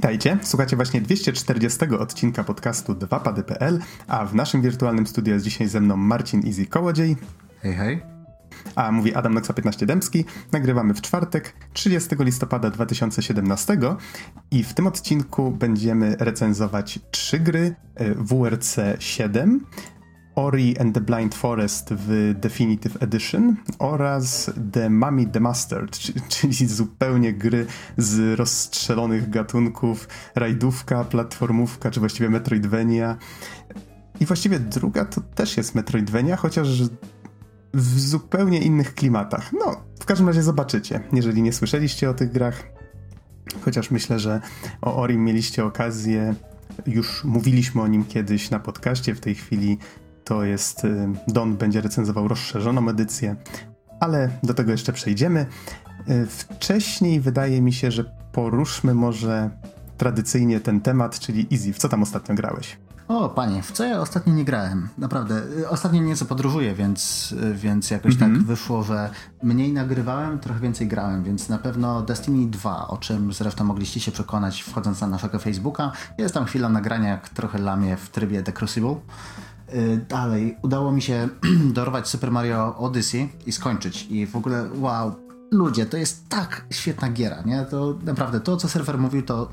Witajcie, słuchacie właśnie 240 odcinka podcastu 2pady.pl, a w naszym wirtualnym studiu jest dzisiaj ze mną Marcin Easy Kołodziej. Hej, hej. A mówi Adam Noxa 15 Dębski. Nagrywamy w czwartek, 30 listopada 2017 i w tym odcinku będziemy recenzować trzy gry e, WRC 7, Ori and the Blind Forest w Definitive Edition oraz The Mummy the Mastered, czyli zupełnie gry z rozstrzelonych gatunków, rajdówka, platformówka, czy właściwie Metroidvania. I właściwie druga to też jest Metroidvania, chociaż w zupełnie innych klimatach. No, w każdym razie zobaczycie, jeżeli nie słyszeliście o tych grach. Chociaż myślę, że o Ori mieliście okazję, już mówiliśmy o nim kiedyś na podcaście, w tej chwili to jest y, Don będzie recenzował rozszerzoną edycję, ale do tego jeszcze przejdziemy. Y, wcześniej wydaje mi się, że poruszmy może tradycyjnie ten temat, czyli Easy. W co tam ostatnio grałeś? O, panie, w co ja ostatnio nie grałem? Naprawdę. Y, ostatnio nieco podróżuję, więc, więc jakoś mm -hmm. tak wyszło, że mniej nagrywałem, trochę więcej grałem, więc na pewno Destiny 2, o czym zresztą mogliście się przekonać wchodząc na naszego Facebooka. Jest tam chwila nagrania, jak trochę lamie w trybie The Crucible. Y, dalej, udało mi się dorwać Super Mario Odyssey i skończyć. I w ogóle, wow, ludzie, to jest tak świetna giera, nie? To naprawdę, to co serwer mówił, to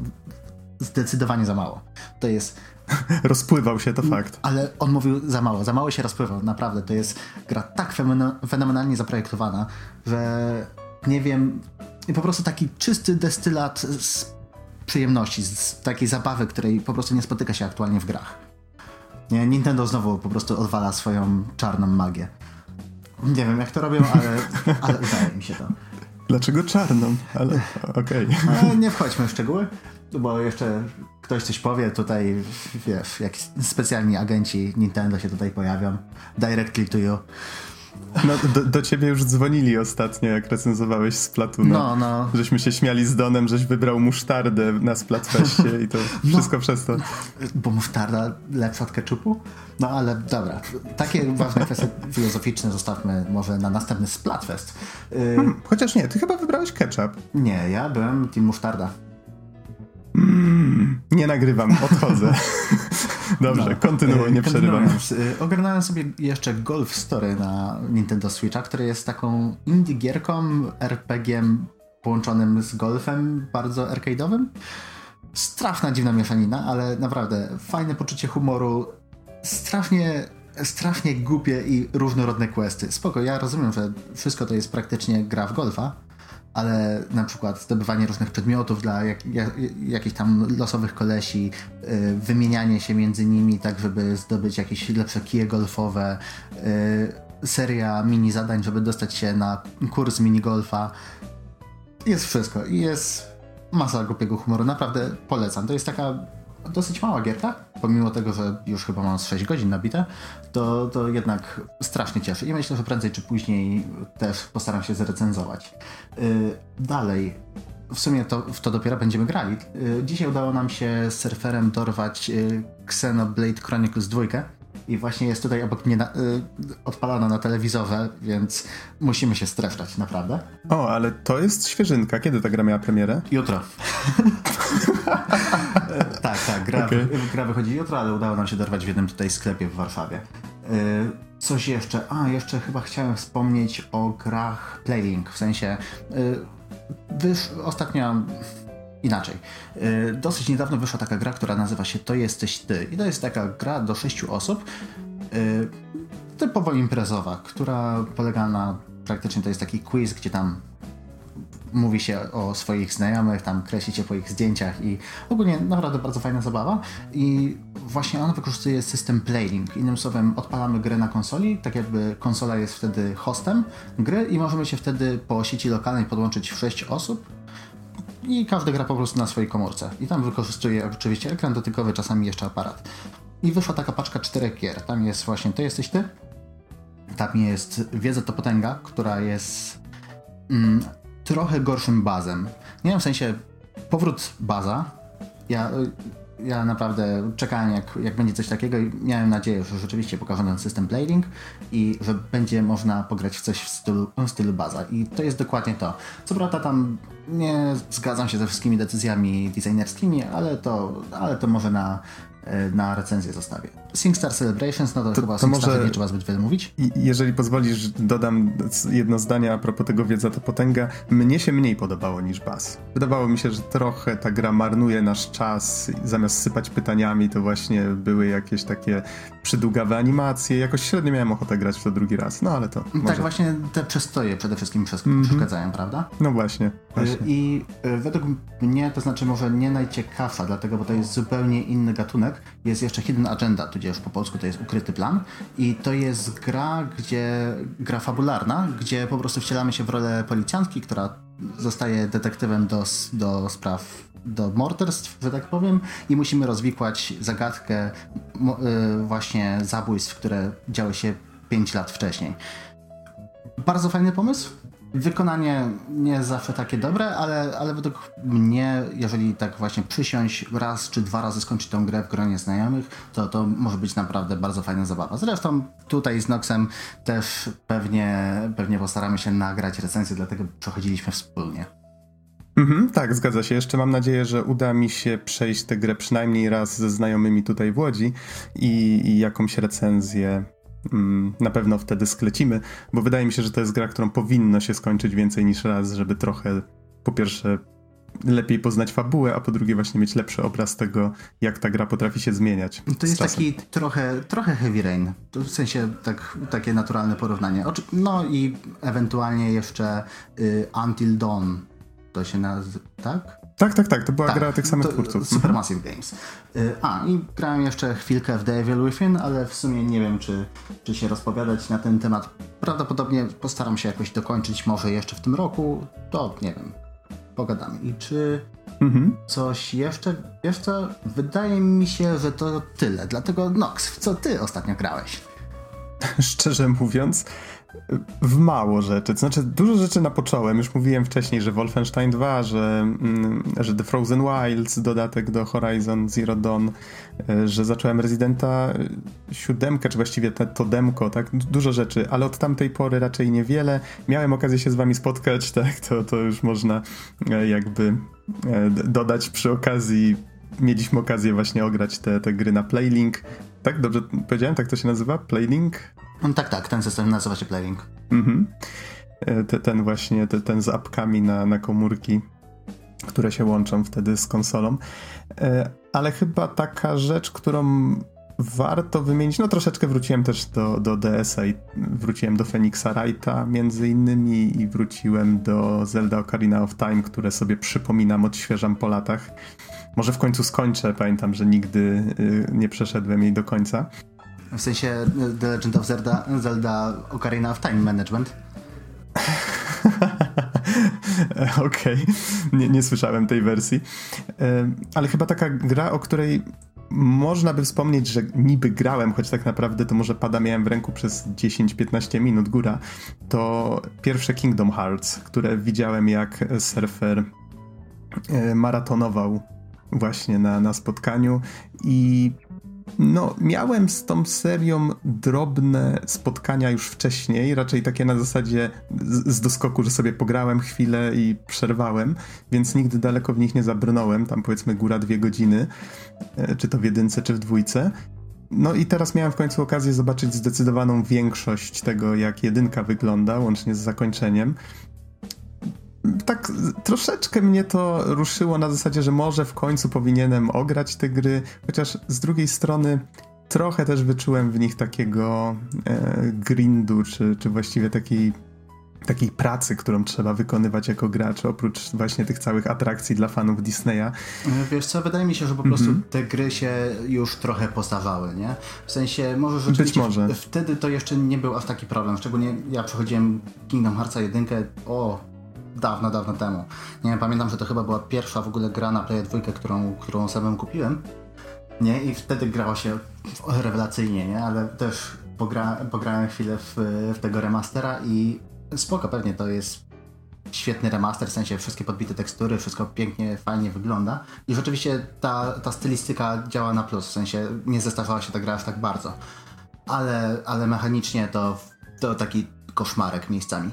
zdecydowanie za mało. To jest... Rozpływał się, to fakt. Ale on mówił za mało, za mało się rozpływał, naprawdę. To jest gra tak fenomenalnie zaprojektowana, że nie wiem, i po prostu taki czysty destylat z przyjemności, z takiej zabawy, której po prostu nie spotyka się aktualnie w grach. Nie, Nintendo znowu po prostu odwala swoją czarną magię. Nie wiem jak to robią, ale, ale udaje mi się to. Dlaczego czarną? Ale okej. Okay. Nie wchodźmy w szczegóły, bo jeszcze ktoś coś powie, tutaj wiesz, jak specjalni agenci Nintendo się tutaj pojawią. Direct click to you. No, do, do, ciebie już dzwonili ostatnio, jak recenzowałeś Splatuna. No, no. Żeśmy się śmiali z Donem, żeś wybrał musztardę na Splatfestie i to no. wszystko przez to. Bo musztarda lepsza od ketchupu? No ale dobra, takie ważne kwestie filozoficzne zostawmy może na następny Splatfest. Hmm, chociaż nie, ty chyba wybrałeś ketchup. Nie, ja byłem team musztarda. Mm, nie nagrywam, odchodzę. Dobrze, no, kontynuuj, nie przerywam. Y, ogarnąłem sobie jeszcze Golf Story na Nintendo Switcha, który jest taką indie gierką, RPG-iem połączonym z golfem, bardzo arcade'owym. Straszna, dziwna mieszanina, ale naprawdę fajne poczucie humoru, strasznie strasznie głupie i różnorodne questy. Spoko, ja rozumiem, że wszystko to jest praktycznie gra w golfa, ale na przykład zdobywanie różnych przedmiotów dla jak, jak, jakichś tam losowych kolesi, yy, wymienianie się między nimi tak, żeby zdobyć jakieś lepsze kije golfowe, yy, seria mini zadań, żeby dostać się na kurs minigolfa. Jest wszystko i jest masa głupiego humoru. Naprawdę polecam. To jest taka dosyć mała gierka, pomimo tego, że już chyba mam 6 godzin nabite, to, to jednak strasznie cieszy i myślę, że prędzej czy później też postaram się zrecenzować. Yy, dalej, w sumie to, w to dopiero będziemy grali. Yy, dzisiaj udało nam się z surferem dorwać yy, Xenoblade Chronicles 2 i właśnie jest tutaj obok mnie na, y, odpalana na telewizorze, więc musimy się streszczać, naprawdę. O, ale to jest świeżynka. Kiedy ta gra miała premierę? Jutro. tak, tak. Gra, okay. gra wychodzi jutro, ale udało nam się dorwać w jednym tutaj sklepie w Warszawie. Y, coś jeszcze? A, jeszcze chyba chciałem wspomnieć o grach Playlink, w sensie y, wysz, ostatnio inaczej. Y, dosyć niedawno wyszła taka gra, która nazywa się To jesteś ty. I to jest taka gra do sześciu osób, y, typowo imprezowa, która polega na praktycznie to jest taki quiz, gdzie tam mówi się o swoich znajomych, tam kreśli się po ich zdjęciach i ogólnie naprawdę bardzo fajna zabawa i właśnie ona wykorzystuje system Playlink. Innym słowem, odpalamy grę na konsoli, tak jakby konsola jest wtedy hostem gry i możemy się wtedy po sieci lokalnej podłączyć w 6 osób i każdy gra po prostu na swojej komórce. I tam wykorzystuje oczywiście ekran dotykowy, czasami jeszcze aparat. I wyszła taka paczka czterech gier. Tam jest właśnie To jesteś ty, tam jest Wiedza to potęga, która jest mm, trochę gorszym bazem. Nie wiem, w sensie powrót baza. Ja y, ja naprawdę czekałem, jak, jak będzie coś takiego i miałem nadzieję, że rzeczywiście pokażą system Blading i że będzie można pograć w coś w stylu, w stylu baza. I to jest dokładnie to. Co prawda tam nie zgadzam się ze wszystkimi decyzjami designerskimi, ale to, ale to może na na recenzję zostawię. SingStar Celebrations, no to, to chyba to może nie trzeba zbyt wiele mówić. Jeżeli pozwolisz, dodam jedno zdanie a propos tego Wiedza to Potęga. Mnie się mniej podobało niż Bas. Wydawało mi się, że trochę ta gra marnuje nasz czas. Zamiast sypać pytaniami, to właśnie były jakieś takie przydługawe animacje. Jakoś średnio miałem ochotę grać w to drugi raz, no ale to Tak może... właśnie te przestoje przede wszystkim mm -hmm. przeszkadzają, prawda? No właśnie, właśnie. I e, według mnie, to znaczy może nie najciekawsza, dlatego, bo to jest zupełnie inny gatunek, jest jeszcze Hidden Agenda, tudzież po polsku to jest ukryty plan. I to jest gra, gdzie gra fabularna, gdzie po prostu wcielamy się w rolę policjantki, która zostaje detektywem do, do spraw do morderstw, że tak powiem, i musimy rozwikłać zagadkę y, właśnie zabójstw, które działy się 5 lat wcześniej. Bardzo fajny pomysł. Wykonanie nie zawsze takie dobre, ale, ale według mnie, jeżeli tak właśnie przysiąść raz czy dwa razy skończyć tę grę w gronie znajomych, to to może być naprawdę bardzo fajna zabawa. Zresztą tutaj z Noxem też pewnie, pewnie postaramy się nagrać recenzję, dlatego przechodziliśmy wspólnie. Mhm, tak, zgadza się. Jeszcze mam nadzieję, że uda mi się przejść tę grę przynajmniej raz ze znajomymi tutaj w Łodzi i, i jakąś recenzję na pewno wtedy sklecimy, bo wydaje mi się, że to jest gra, którą powinno się skończyć więcej niż raz, żeby trochę po pierwsze lepiej poznać fabułę, a po drugie właśnie mieć lepszy obraz tego, jak ta gra potrafi się zmieniać. To jest taki trochę, trochę Heavy Rain, w sensie tak, takie naturalne porównanie. No i ewentualnie jeszcze y, Until Dawn to się nazywa, tak? Tak, tak, tak. To była tak, gra tych samych twórców. Supermassive mhm. Games. Y, a, i grałem jeszcze chwilkę w The Evil Within, ale w sumie nie wiem, czy, czy się rozpowiadać na ten temat. Prawdopodobnie postaram się jakoś dokończyć, może jeszcze w tym roku. To nie wiem. Pogadamy. I czy mhm. coś jeszcze? Wiesz co? Wydaje mi się, że to tyle. Dlatego Nox, w co ty ostatnio grałeś? Szczerze mówiąc, w mało rzeczy. To znaczy, dużo rzeczy napocząłem. Już mówiłem wcześniej, że Wolfenstein 2, że, mm, że The Frozen Wilds, dodatek do Horizon Zero Dawn, e, że zacząłem Residenta 7, czy właściwie te, to demko, tak? Dużo rzeczy, ale od tamtej pory raczej niewiele. Miałem okazję się z wami spotkać, tak? To, to już można e, jakby e, dodać przy okazji mieliśmy okazję właśnie ograć te, te gry na Playlink. Tak? Dobrze powiedziałem? Tak to się nazywa? Playlink? No, tak, tak, ten system nazywa się Playlink. Mhm. E, te, ten właśnie, te, ten z apkami na, na komórki, które się łączą wtedy z konsolą. E, ale chyba taka rzecz, którą warto wymienić, no troszeczkę wróciłem też do, do DS-a i wróciłem do Phoenixa Wrighta między innymi i wróciłem do Zelda Ocarina of Time, które sobie przypominam, odświeżam po latach. Może w końcu skończę, pamiętam, że nigdy y, nie przeszedłem jej do końca. W sensie y, The Legend of Zelda, Zelda Ocarina of Time Management. Okej, okay. nie, nie słyszałem tej wersji. Ale chyba taka gra, o której można by wspomnieć, że niby grałem, choć tak naprawdę to może pada miałem w ręku przez 10-15 minut góra, to pierwsze Kingdom Hearts, które widziałem jak surfer e, maratonował właśnie na, na spotkaniu i no, miałem z tą serią drobne spotkania już wcześniej, raczej takie na zasadzie z, z doskoku, że sobie pograłem chwilę i przerwałem, więc nigdy daleko w nich nie zabrnąłem, tam powiedzmy góra dwie godziny, e, czy to w jedynce, czy w dwójce. No i teraz miałem w końcu okazję zobaczyć zdecydowaną większość tego, jak jedynka wygląda, łącznie z zakończeniem tak troszeczkę mnie to ruszyło na zasadzie, że może w końcu powinienem ograć te gry, chociaż z drugiej strony trochę też wyczułem w nich takiego e, grindu, czy, czy właściwie takiej takiej pracy, którą trzeba wykonywać jako gracz, oprócz właśnie tych całych atrakcji dla fanów Disneya. Wiesz co, wydaje mi się, że po prostu mm -hmm. te gry się już trochę postarzały, nie? W sensie, może rzeczywiście Być może. wtedy to jeszcze nie był aż taki problem, szczególnie ja przechodziłem Kingdom Hearts 1, o dawno, dawno temu. Nie pamiętam, że to chyba była pierwsza w ogóle gra na Play 2, którą, którą samym kupiłem. Nie, i wtedy grało się rewelacyjnie, nie? Ale też pogra, pograłem chwilę w, w tego remastera i spoko, pewnie to jest świetny remaster, w sensie wszystkie podbite tekstury, wszystko pięknie, fajnie wygląda. I rzeczywiście ta, ta stylistyka działa na plus, w sensie nie zestarzała się ta gra aż tak bardzo. Ale, ale mechanicznie to, to taki koszmarek miejscami.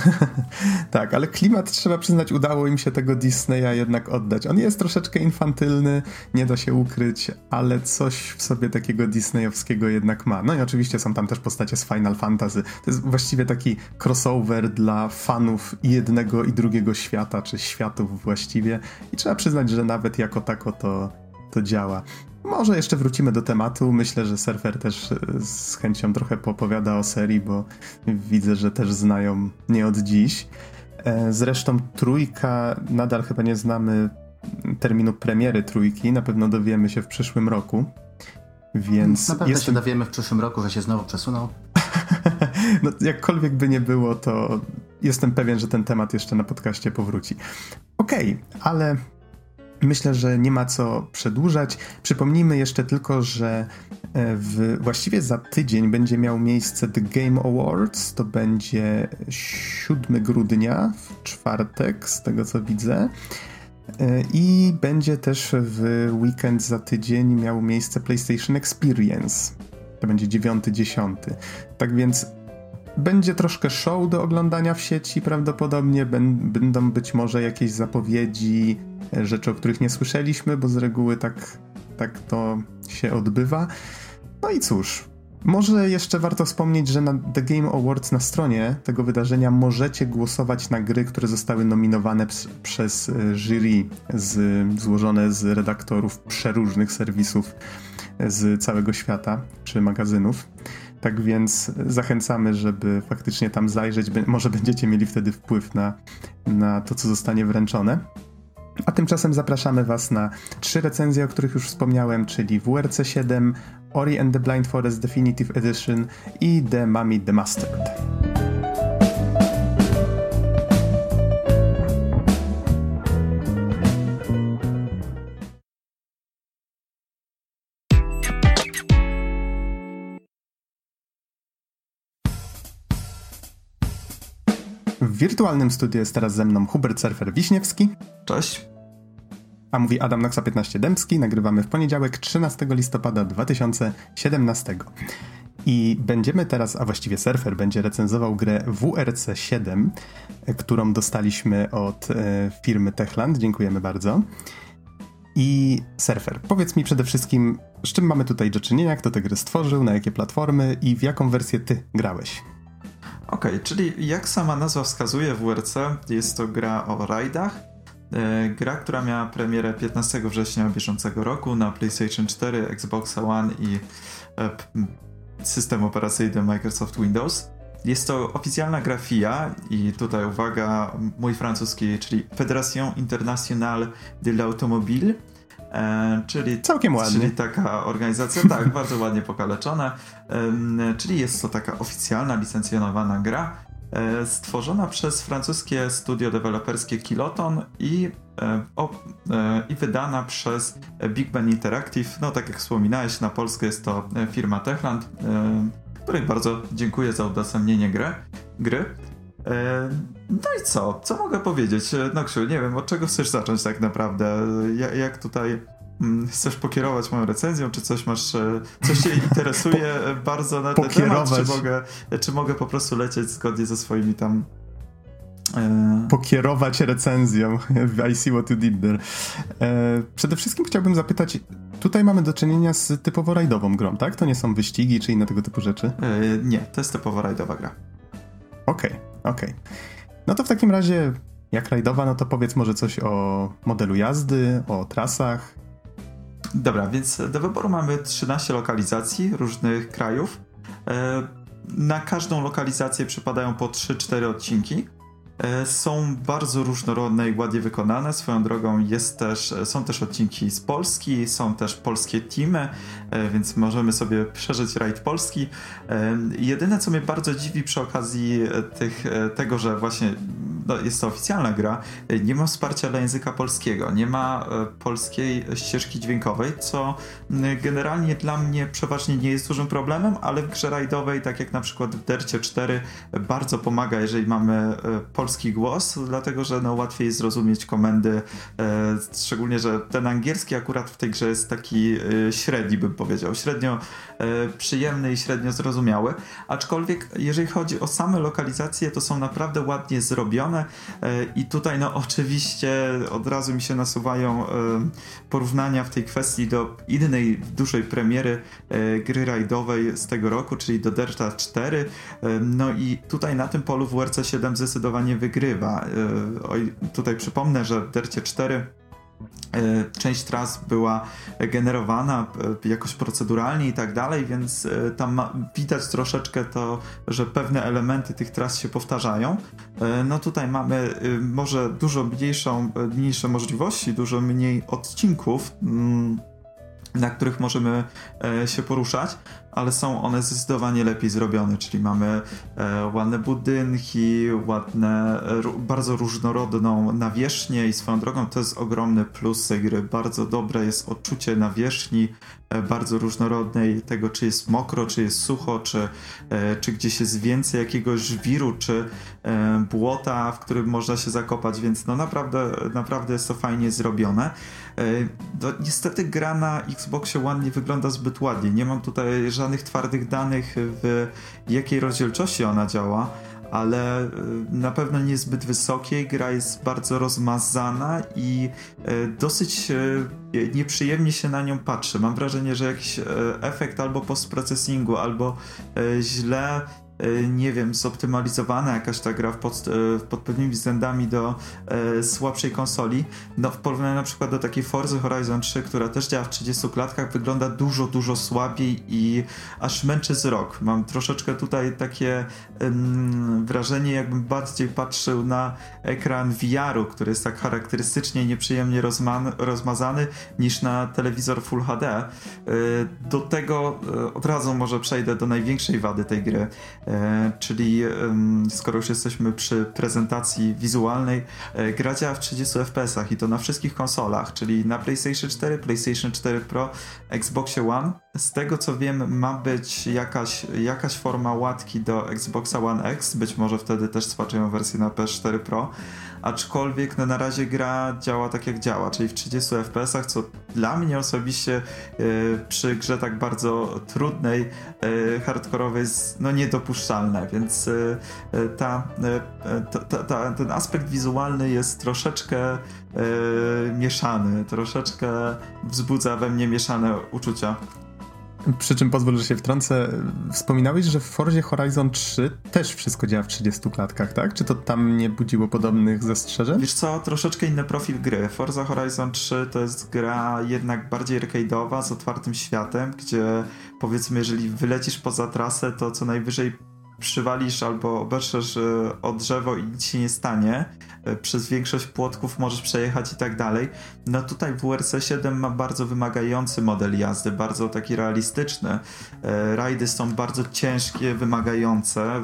tak, ale klimat trzeba przyznać, udało im się tego Disneya jednak oddać. On jest troszeczkę infantylny, nie da się ukryć, ale coś w sobie takiego Disneyowskiego jednak ma. No i oczywiście są tam też postacie z Final Fantasy. To jest właściwie taki crossover dla fanów jednego i drugiego świata, czy światów właściwie. I trzeba przyznać, że nawet jako tako to, to działa. Może jeszcze wrócimy do tematu. Myślę, że surfer też e, z chęcią trochę popowiada o serii, bo widzę, że też znają nie od dziś. E, zresztą trójka, nadal chyba nie znamy terminu premiery trójki, na pewno dowiemy się w przyszłym roku. Więc na pewno jestem... się dowiemy w przyszłym roku, że się znowu przesunął. no, jakkolwiek by nie było, to jestem pewien, że ten temat jeszcze na podcaście powróci. Okej, okay, ale Myślę, że nie ma co przedłużać. Przypomnijmy jeszcze tylko, że e, w, właściwie za tydzień będzie miał miejsce The Game Awards. To będzie 7 grudnia, w czwartek, z tego co widzę. E, I będzie też w weekend za tydzień miał miejsce PlayStation Experience. To będzie 9-10. Tak więc będzie troszkę show do oglądania w sieci prawdopodobnie. Będą być może jakieś zapowiedzi rzeczy, o których nie słyszeliśmy, bo z reguły tak, tak to się odbywa. No i cóż, może jeszcze warto wspomnieć, że na The Game Awards na stronie tego wydarzenia możecie głosować na gry, które zostały nominowane przez e, jury z, złożone z redaktorów przeróżnych serwisów z całego świata czy magazynów. Tak więc zachęcamy, żeby faktycznie tam zajrzeć. Może będziecie mieli wtedy wpływ na, na to, co zostanie wręczone. A tymczasem zapraszamy Was na trzy recenzje, o których już wspomniałem, czyli WRC 7, Ori and the Blind Forest Definitive Edition i The Mummy the wirtualnym studiu jest teraz ze mną Hubert Surfer Wiśniewski. Cześć. A mówi Adam Noxa 15 Dębski. Nagrywamy w poniedziałek 13 listopada 2017. I będziemy teraz, a właściwie Surfer będzie recenzował grę WRC 7, którą dostaliśmy od e, firmy Techland. Dziękujemy bardzo. I Surfer, powiedz mi przede wszystkim, z czym mamy tutaj do czynienia, kto tę grę stworzył, na jakie platformy i w jaką wersję ty grałeś? Okej, okay, czyli jak sama nazwa wskazuje, WRC jest to gra o rajdach. E, gra, która miała premierę 15 września bieżącego roku na PlayStation 4, Xbox One i e, system operacyjny Microsoft Windows. Jest to oficjalna gra FIA i tutaj uwaga, mój francuski, czyli Fédération Internationale de l'Automobile E, czyli, Całkiem ładnie. Czyli taka organizacja, tak, bardzo ładnie pokaleczona. E, czyli jest to taka oficjalna, licencjonowana gra, e, stworzona przez francuskie studio deweloperskie Kiloton i, o, e, i wydana przez Big Ben Interactive. No, tak jak wspominałeś, na Polskę jest to firma Techland, której bardzo dziękuję za udostępnienie gry. gry. No i co? Co mogę powiedzieć? E, Noksiu, nie wiem, od czego chcesz zacząć tak naprawdę? Jak, jak tutaj mm, chcesz pokierować moją recenzją, czy coś masz, e, coś cię interesuje po, bardzo na ten temat, czy mogę, czy mogę po prostu lecieć zgodnie ze swoimi tam e, pokierować recenzją. I see what you did there. Przede wszystkim chciałbym zapytać, tutaj mamy do czynienia z typowo rajdową grą, tak? To nie są wyścigi czy inne tego typu rzeczy? Nie, to jest typowo rajdowa gra. Okej, okay, okej. Okay. No to w takim razie, jak rajdowa, no to powiedz może coś o modelu jazdy, o trasach. Dobra, więc do wyboru mamy 13 lokalizacji różnych krajów. E, na każdą lokalizację przypadają po 3-4 odcinki. E, są bardzo różnorodne i ładnie wykonane. Swoją drogą jest też, są też odcinki z Polski, są też polskie teamy, e, więc możemy sobie przeżyć rajd Polski. E, jedyne, co mnie bardzo dziwi przy okazji tych, tego, że właśnie no, jest to oficjalna gra, nie ma wsparcia dla języka polskiego, nie ma polskiej ścieżki dźwiękowej, co generalnie dla mnie przeważnie nie jest dużym problemem, ale w grze rajdowej, tak jak na przykład w Dercie 4, bardzo pomaga, jeżeli mamy polski głos, dlatego że no, łatwiej jest zrozumieć komendy, szczególnie, że ten angielski akurat w tej grze jest taki średni, bym powiedział, średnio przyjemny i średnio zrozumiały, aczkolwiek jeżeli chodzi o same lokalizacje, to są naprawdę ładnie zrobione e, i tutaj no oczywiście od razu mi się nasuwają e, porównania w tej kwestii do innej dużej premiery e, gry rajdowej z tego roku, czyli do Delta 4. No i tutaj na tym polu WRC 7 zdecydowanie wygrywa. Tutaj przypomnę, że w Dercie 4 E, część tras była generowana e, jakoś proceduralnie i tak dalej, więc e, tam widać troszeczkę to, że pewne elementy tych tras się powtarzają. No tutaj mamy może dużo mniejszą, mniejsze możliwości, dużo mniej odcinków mm, na których możemy się poruszać, ale są one zdecydowanie lepiej zrobione, czyli mamy e, ładne budynki, ładne, bardzo różnorodną nawierzchnię i swoją drogą to jest ogromny plus tej gry. Bardzo dobre jest odczucie nawierzchni, e, bardzo różnorodnej, tego czy jest mokro, czy jest sucho, czy, e, czy gdzieś jest więcej jakiegoś żwiru, czy e, błota, w którym można się zakopać, więc no naprawdę, naprawdę jest to fajnie zrobione. E, no, niestety gra na Xboxie One nie wygląda zbyt ładnie. Nie mam tutaj żadnych twardych danych, w jakiej rozdzielczości ona działa, ale y, na pewno nie jest zbyt wysokiej. Gra jest bardzo rozmazana i dosyć nieprzyjemnie się na nią patrzy. Mam wrażenie, że jakiś efekt albo postprocesingu, albo źle E, nie wiem, zoptymalizowana jakaś ta gra pod, e, pod pewnymi względami do e, słabszej konsoli. No w porównaniu na przykład do takiej Forza Horizon 3, która też działa w 30 klatkach, wygląda dużo, dużo słabiej i aż męczy wzrok. Mam troszeczkę tutaj takie wrażenie, jakbym bardziej patrzył na ekran VR-u, który jest tak charakterystycznie nieprzyjemnie rozma rozmazany, niż na telewizor Full HD. do tego od razu może przejdę do największej wady tej gry. E, czyli skoro już jesteśmy przy prezentacji wizualnej, e, gra działa w 30 fps i to na wszystkich konsolach, czyli na PlayStation 4, PlayStation 4 Pro, Xboxie One. Z tego co wiem, ma być jakaś, jakaś forma łatki do Xboxa One X, być może wtedy też spaczują wersję na PS4 Pro aczkolwiek no, na razie gra działa tak jak działa, czyli w 30 fps, co dla mnie osobiście y, przy grze tak bardzo trudnej, y, hardkorowej jest no, niedopuszczalne, więc y, ta, ta, ta, ten aspekt wizualny jest troszeczkę mieszany, troszeczkę wzbudza we mnie mieszane uczucia. Przy czym pozwól, że się wtrącę. Wspominałeś, że w Forzie Horizon 3 też wszystko działa w 30 klatkach, tak? Czy to tam nie budziło podobnych zastrzeżeń? Wiesz co, troszeczkę inny profil gry. Forza Horizon 3 to jest gra jednak bardziej arcade'owa, z otwartym światem, gdzie powiedzmy, jeżeli wylecisz poza trasę, to co najwyżej przywalisz albo obeszesz o drzewo i nic się nie stanie, e, przez większość płotków możesz przejechać i tak dalej. No tutaj WRC 7 ma bardzo wymagający model jazdy, bardzo taki realistyczny. E, rajdy są bardzo ciężkie, wymagające,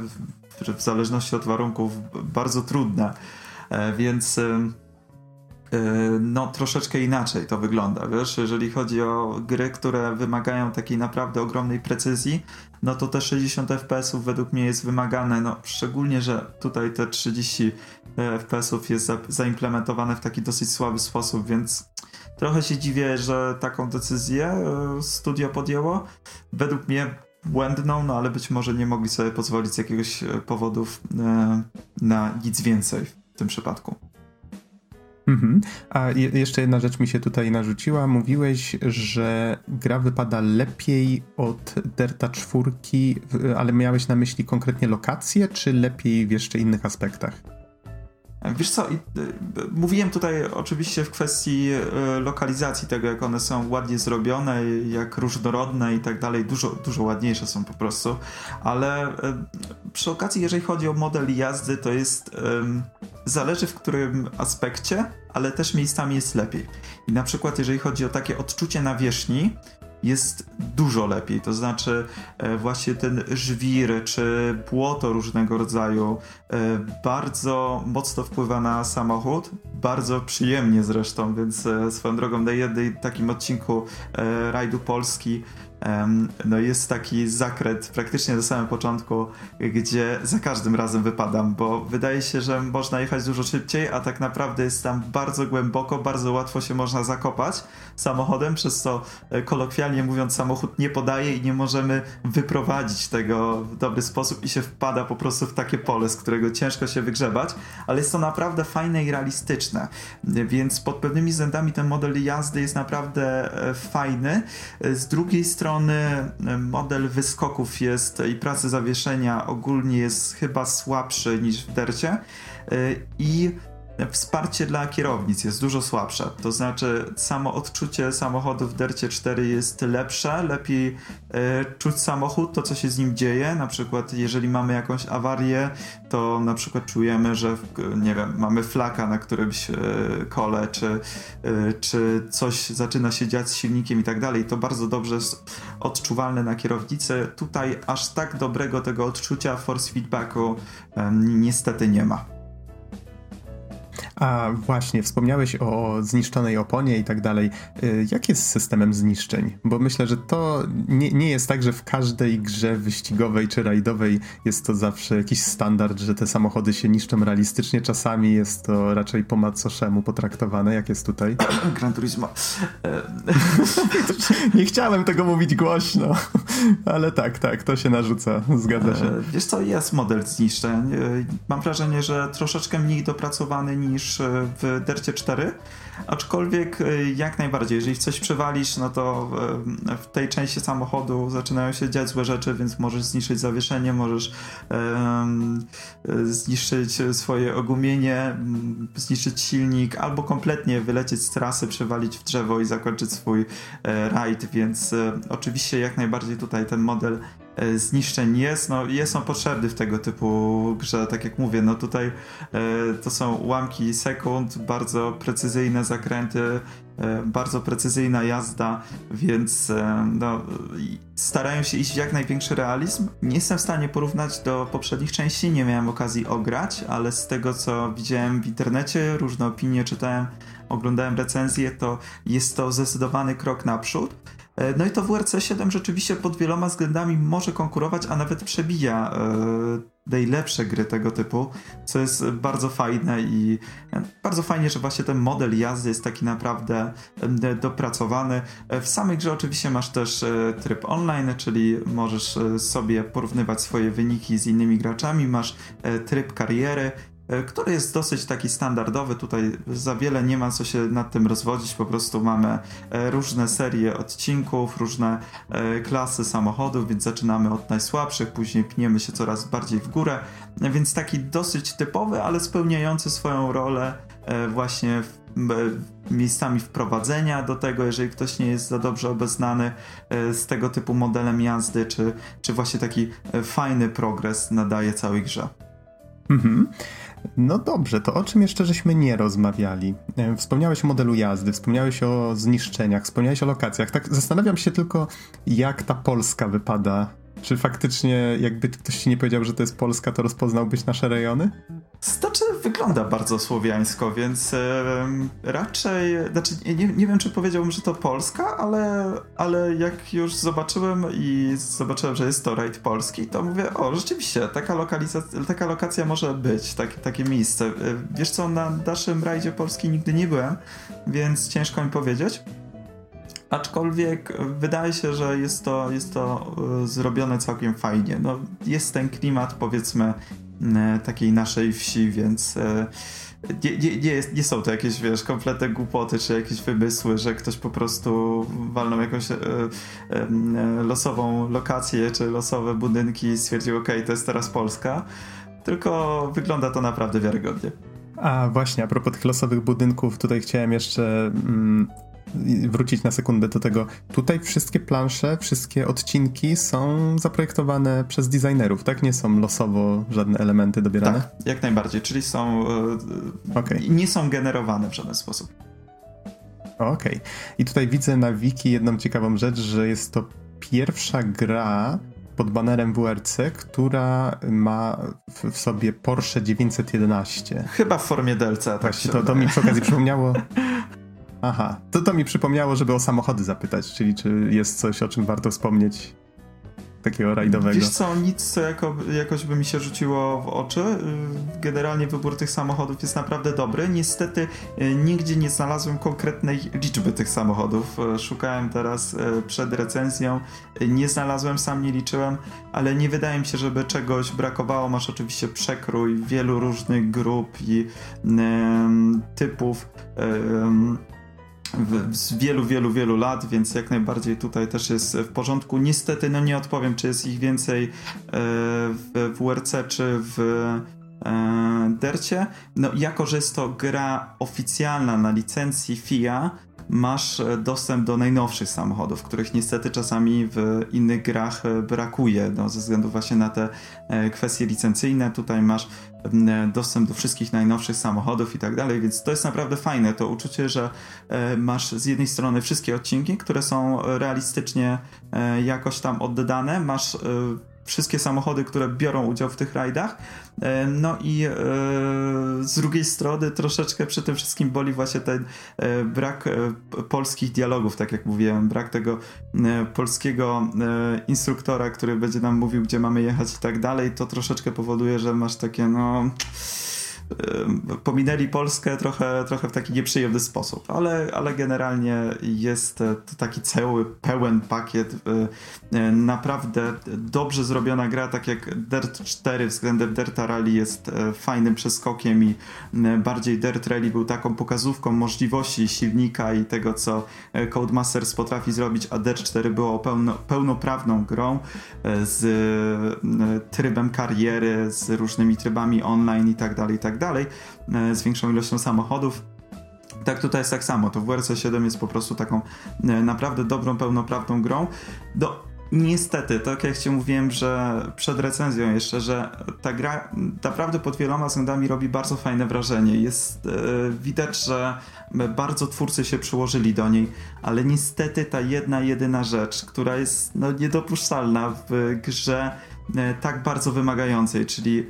w zależności od warunków bardzo trudne, e, więc no troszeczkę inaczej to wygląda, wiesz, jeżeli chodzi o gry, które wymagają takiej naprawdę ogromnej precyzji, no to te 60 fps według mnie jest wymagane, no szczególnie, że tutaj te 30 e, fps jest za, zaimplementowane w taki dosyć słaby sposób, więc trochę się dziwię, że taką decyzję e, studio podjęło. Według mnie błędną, no ale być może nie mogli sobie pozwolić z jakiegoś e, powodów na nic więcej w tym przypadku. Mhm. A je, jeszcze jedna rzecz mi się tutaj narzuciła. Mówiłeś, że gra wypada lepiej od Derta 4, ale miałeś na myśli konkretnie lokacje, czy lepiej w jeszcze innych aspektach? Wiesz co, y, mówiłem tutaj oczywiście w kwestii y, lokalizacji tego, jak one są ładnie zrobione, jak różnorodne i tak dalej, dużo, dużo ładniejsze są po prostu, ale y, przy okazji, jeżeli chodzi o model jazdy, to jest, zależy w którym aspekcie, ale też miejscami jest lepiej. I na przykład, jeżeli chodzi o takie odczucie nawierzchni, jest dużo lepiej. To znaczy, e, właśnie ten żwir czy błoto różnego rodzaju e, bardzo mocno wpływa na samochód. Bardzo przyjemnie zresztą, więc e, swoją drogą na jednym takim odcinku rajdu Polski no jest taki zakręt praktycznie na samym początku, gdzie za każdym razem wypadam, bo wydaje się, że można jechać dużo szybciej, a tak naprawdę jest tam bardzo głęboko, bardzo łatwo się można zakopać samochodem, przez co e, kolokwialnie mówiąc samochód nie podaje i nie możemy wyprowadzić tego w dobry sposób i się wpada po prostu w takie pole, z którego ciężko się wygrzebać, ale jest to naprawdę fajne i realistyczne, więc pod pewnymi względami ten model jazdy jest naprawdę e, fajny. Z drugiej strony strony model wyskoków jest i pracy zawieszenia ogólnie jest chyba słabszy niż w Dercie. Y, i wsparcie dla kierownic jest dużo słabsze. To znaczy, samo odczucie samochodu w Dercie 4 jest lepsze, lepiej e, czuć samochód, to co się z nim dzieje. Na przykład, jeżeli mamy jakąś awarię, to na przykład czujemy, że nie wiem, mamy flaka na którymś e, kole, czy, e, czy coś zaczyna się dziać z silnikiem i tak dalej. To bardzo dobrze jest odczuwalne na kierownicy. Tutaj aż tak dobrego tego odczucia force feedbacku niestety nie ma. A właśnie, wspomniałeś o zniszczonej oponie i tak dalej. Y, jak jest z systemem zniszczeń? Bo myślę, że to nie, nie jest tak, że w każdej grze wyścigowej czy rajdowej jest to zawsze jakiś standard, że te samochody się niszczą realistycznie. Czasami jest to raczej po macoszemu potraktowane. Jak jest tutaj? Gran Turismo. nie chciałem tego mówić głośno, ale tak, tak, to się narzuca. Zgadza się. E, wiesz co, jest model zniszczeń. E, mam wrażenie, że troszeczkę mniej dopracowany niż niż e, w Dercie 4. Aczkolwiek e, jak najbardziej, jeżeli coś przewalisz, no to e, w tej części samochodu zaczynają się dziać złe rzeczy, więc możesz zniszczyć zawieszenie, możesz um, zniszczyć swoje ogumienie, zniszczyć silnik, albo kompletnie wylecieć z trasy, przewalić w drzewo i zakończyć swój rajd, więc oczywiście jak najbardziej tutaj ten model zniszczeń jest, no jest on potrzebny w tego typu grze, tak jak mówię, no tutaj e, to są ułamki sekund, bardzo precyzyjne zakręty, e, bardzo precyzyjna jazda, więc no, starają się iść w jak największy realizm. Nie jestem w stanie porównać do poprzednich części, nie miałem okazji ograć, ale z tego co widziałem w internecie, różne opinie czytałem, oglądałem recenzje, to jest to zdecydowany krok naprzód. E, no i to WRC 7 rzeczywiście pod wieloma względami może konkurować, a nawet przebija e, najlepsze gry tego typu, co jest bardzo fajne i e, bardzo fajnie, że właśnie ten model jazdy jest taki naprawdę dopracowany. W samej grze oczywiście masz też tryb online, czyli możesz sobie porównywać swoje wyniki z innymi graczami, masz tryb kariery, który jest dosyć taki standardowy. Tutaj za wiele nie ma co się nad tym rozwodzić, po prostu mamy e, różne serie odcinków, różne e, klasy samochodów, więc zaczynamy od najsłabszych, później pniemy się coraz bardziej w górę, więc taki dosyć typowy, ale spełniający swoją rolę właśnie miejscami wprowadzenia do tego, jeżeli ktoś nie jest za dobrze obeznany z tego typu modelem jazdy, czy, czy właśnie taki fajny progres nadaje całej grze. Mhm. No dobrze, to o czym jeszcze żeśmy nie rozmawiali? E, wspomniałeś o modelu jazdy, wspomniałeś o zniszczeniach, wspomniałeś o lokacjach. Tak zastanawiam się tylko, jak ta Polska wypada czy faktycznie, jakby ktoś ci nie powiedział, że to jest Polska, to rozpoznałbyś nasze rejony? Znaczy, wygląda bardzo słowiańsko, więc raczej, znaczy nie, nie wiem, czy powiedziałbym, że to Polska, ale, ale jak już zobaczyłem i zobaczyłem, że jest to rajd polski, to mówię, o, rzeczywiście, taka, lokalizacja, taka lokacja może być, tak, takie miejsce. E, wiesz co, na naszym rajdzie Polski nigdy nie byłem, więc ciężko mi powiedzieć. Aczkolwiek wydaje się, że jest to, jest to e, zrobione całkiem fajnie. No, jest ten klimat, powiedzmy, e, takiej naszej wsi, więc e, nie, nie, nie, jest, nie są to jakieś, wiesz, kompletne głupoty, czy jakieś wymysły, że ktoś po prostu walnął jakąś losową lokację, czy losowe budynki i stwierdził, ok, to jest teraz Polska. Tylko wygląda to naprawdę wiarygodnie. A właśnie, a propos tych losowych budynków, tutaj chciałem jeszcze mm, wrócić na sekundę do tego. Tutaj wszystkie plansze, wszystkie odcinki są zaprojektowane przez designerów, tak? Nie są losowo żadne elementy dobierane? Tak, jak najbardziej, czyli są. E, okay. Nie są generowane w żaden sposób. Okej. Okay. I tutaj widzę na wiki jedną ciekawą rzecz, że jest to pierwsza gra pod banerem WRC, która ma w, sobie Porsche 911. Chyba w formie DLC. Tak Właśnie, to, to mi przy okazji przypomniało. Aha, to to mi przypomniało, żeby o samochody zapytać, czyli czy jest coś, o czym warto wspomnieć takiego rajdowego. Wiesz co, nic co jako, jakoś by mi się rzuciło w oczy. Y, generalnie wybór tych samochodów jest naprawdę dobry. Niestety y, nigdzie nie znalazłem konkretnej liczby tych samochodów. Y, szukałem teraz przed recenzją, nie znalazłem, sam nie liczyłem, ale nie wydaje mi się, żeby czegoś brakowało. Masz oczywiście przekrój wielu różnych grup i typów z wielu, wielu, wielu lat, więc jak najbardziej tutaj też jest w porządku. Niestety, no nie odpowiem, czy jest ich więcej e, w WRC, czy w e, Dercie. No, jako że jest to gra oficjalna na licencji FIA, masz e, dostęp do najnowszych samochodów, których niestety czasami w innych grach e, brakuje, no, ze względu właśnie na te e, kwestie licencyjne. Tutaj masz dostęp do wszystkich najnowszych samochodów i tak dalej, więc to jest naprawdę fajne, to uczucie, że masz z jednej strony wszystkie odcinki, które są realistycznie jakoś tam oddane, masz wszystkie samochody, które biorą udział w tych rajdach. E, no i e, z drugiej strony troszeczkę przy tym wszystkim boli właśnie ten e, brak polskich dialogów, tak jak mówiłem, brak tego polskiego instruktora, który będzie nam mówił, gdzie mamy jechać i tak dalej, to troszeczkę powoduje, że masz takie no pominęli Polskę trochę, trochę w taki nieprzyjemny sposób, ale, ale generalnie jest to taki cały pełen pakiet, e, e, naprawdę dobrze zrobiona gra, tak jak Dirt 4 względem Dirta Rally jest fajnym przeskokiem i bardziej Dirt Rally był taką pokazówką możliwości silnika i tego, co Codemasters potrafi zrobić, a Dirt 4 było pełno, pełnoprawną grą z trybem kariery, z różnymi trybami online i tak dalej, i tak dalej, e, z większą ilością samochodów. Tak tutaj jest tak samo, to WRC 7 jest po prostu taką e, naprawdę dobrą, pełnoprawną grą. Do, Niestety, tak jak Ci mówiłem, że przed recenzją jeszcze, że ta gra naprawdę pod wieloma względami robi bardzo fajne wrażenie. Jest e, widać, że bardzo twórcy się przyłożyli do niej, ale niestety ta jedna, jedyna rzecz, która jest no, niedopuszczalna w grze e, tak bardzo wymagającej, czyli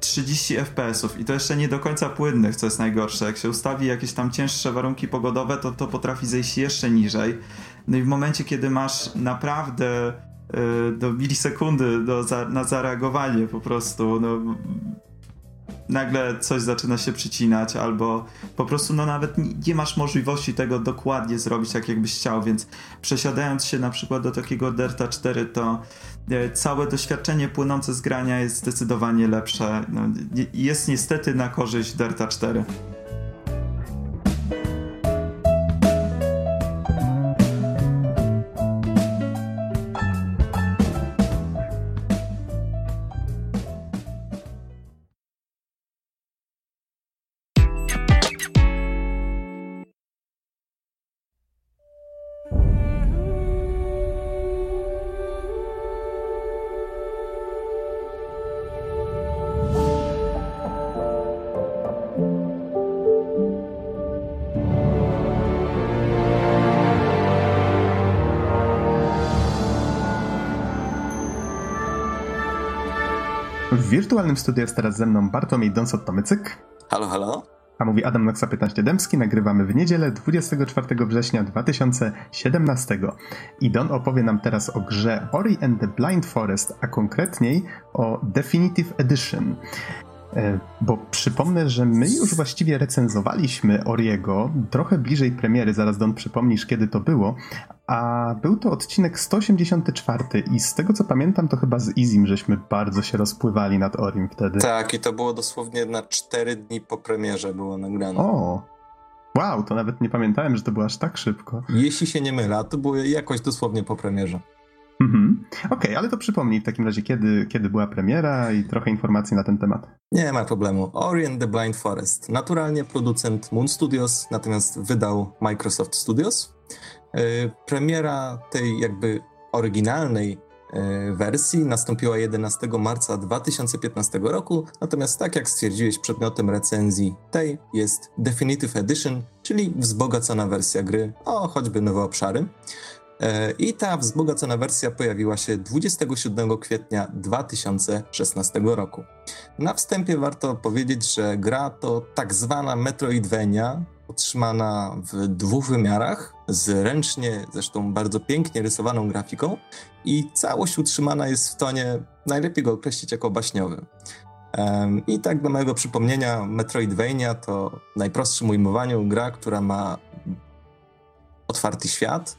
30 FPS-ów i to jeszcze nie do końca płynnych, co jest najgorsze. Jak się ustawi jakieś tam cięższe warunki pogodowe, to to potrafi zejść jeszcze niżej. No i w momencie, kiedy masz naprawdę yy, do milisekundy do, za, na zareagowanie po prostu, no nagle coś zaczyna się przycinać, albo po prostu no nawet nie, masz możliwości tego dokładnie zrobić tak jakbyś chciał, więc przesiadając się na przykład do takiego Delta 4, to całe doświadczenie płynące z grania jest zdecydowanie lepsze. No, jest niestety na korzyść Delta 4. W wirtualnym studiu jest teraz ze mną Bartłomiej Donsot-Tomycyk. Halo, halo. A mówi Adam Noxa 15 Dębski. Nagrywamy w niedzielę 24 września 2017. I Don opowie nam teraz o grze Ori and the Blind Forest, a konkretniej o Definitive Edition. E, bo przypomnę, że my już właściwie recenzowaliśmy Oriego trochę bliżej premiery, zaraz Don przypomnisz kiedy to było, a był to odcinek 184 i z tego co pamiętam to chyba z Izim żeśmy bardzo się rozpływali nad Orim wtedy. Tak i to było dosłownie na 4 dni po premierze było nagrane. O, wow, to nawet nie pamiętałem, że to było aż tak szybko. Jeśli się nie mylę, to było jakoś dosłownie po premierze. Mhm. Okej, okay, ale to przypomnij w takim razie, kiedy, kiedy była premiera i trochę informacji na ten temat. Nie ma problemu. Ori and the Blind Forest. Naturalnie producent Moon Studios, natomiast wydał Microsoft Studios. Yy, premiera tej jakby oryginalnej e, wersji nastąpiła 11 marca 2015 roku, natomiast tak jak stwierdziłeś, przedmiotem recenzji tej jest Definitive Edition, czyli wzbogacona wersja gry o choćby nowe obszary. E, I ta wzbogacona wersja pojawiła się 27 kwietnia 2016 roku. Na wstępie warto powiedzieć, że gra to tak zwana Metroidvania, utrzymana w dwóch wymiarach, z ręcznie, zresztą bardzo pięknie rysowaną grafiką i całość utrzymana jest w tonie, najlepiej go określić jako baśniowy. I tak do mojego przypomnienia, Metroidvania to w najprostszym ujmowaniu gra, która ma otwarty świat,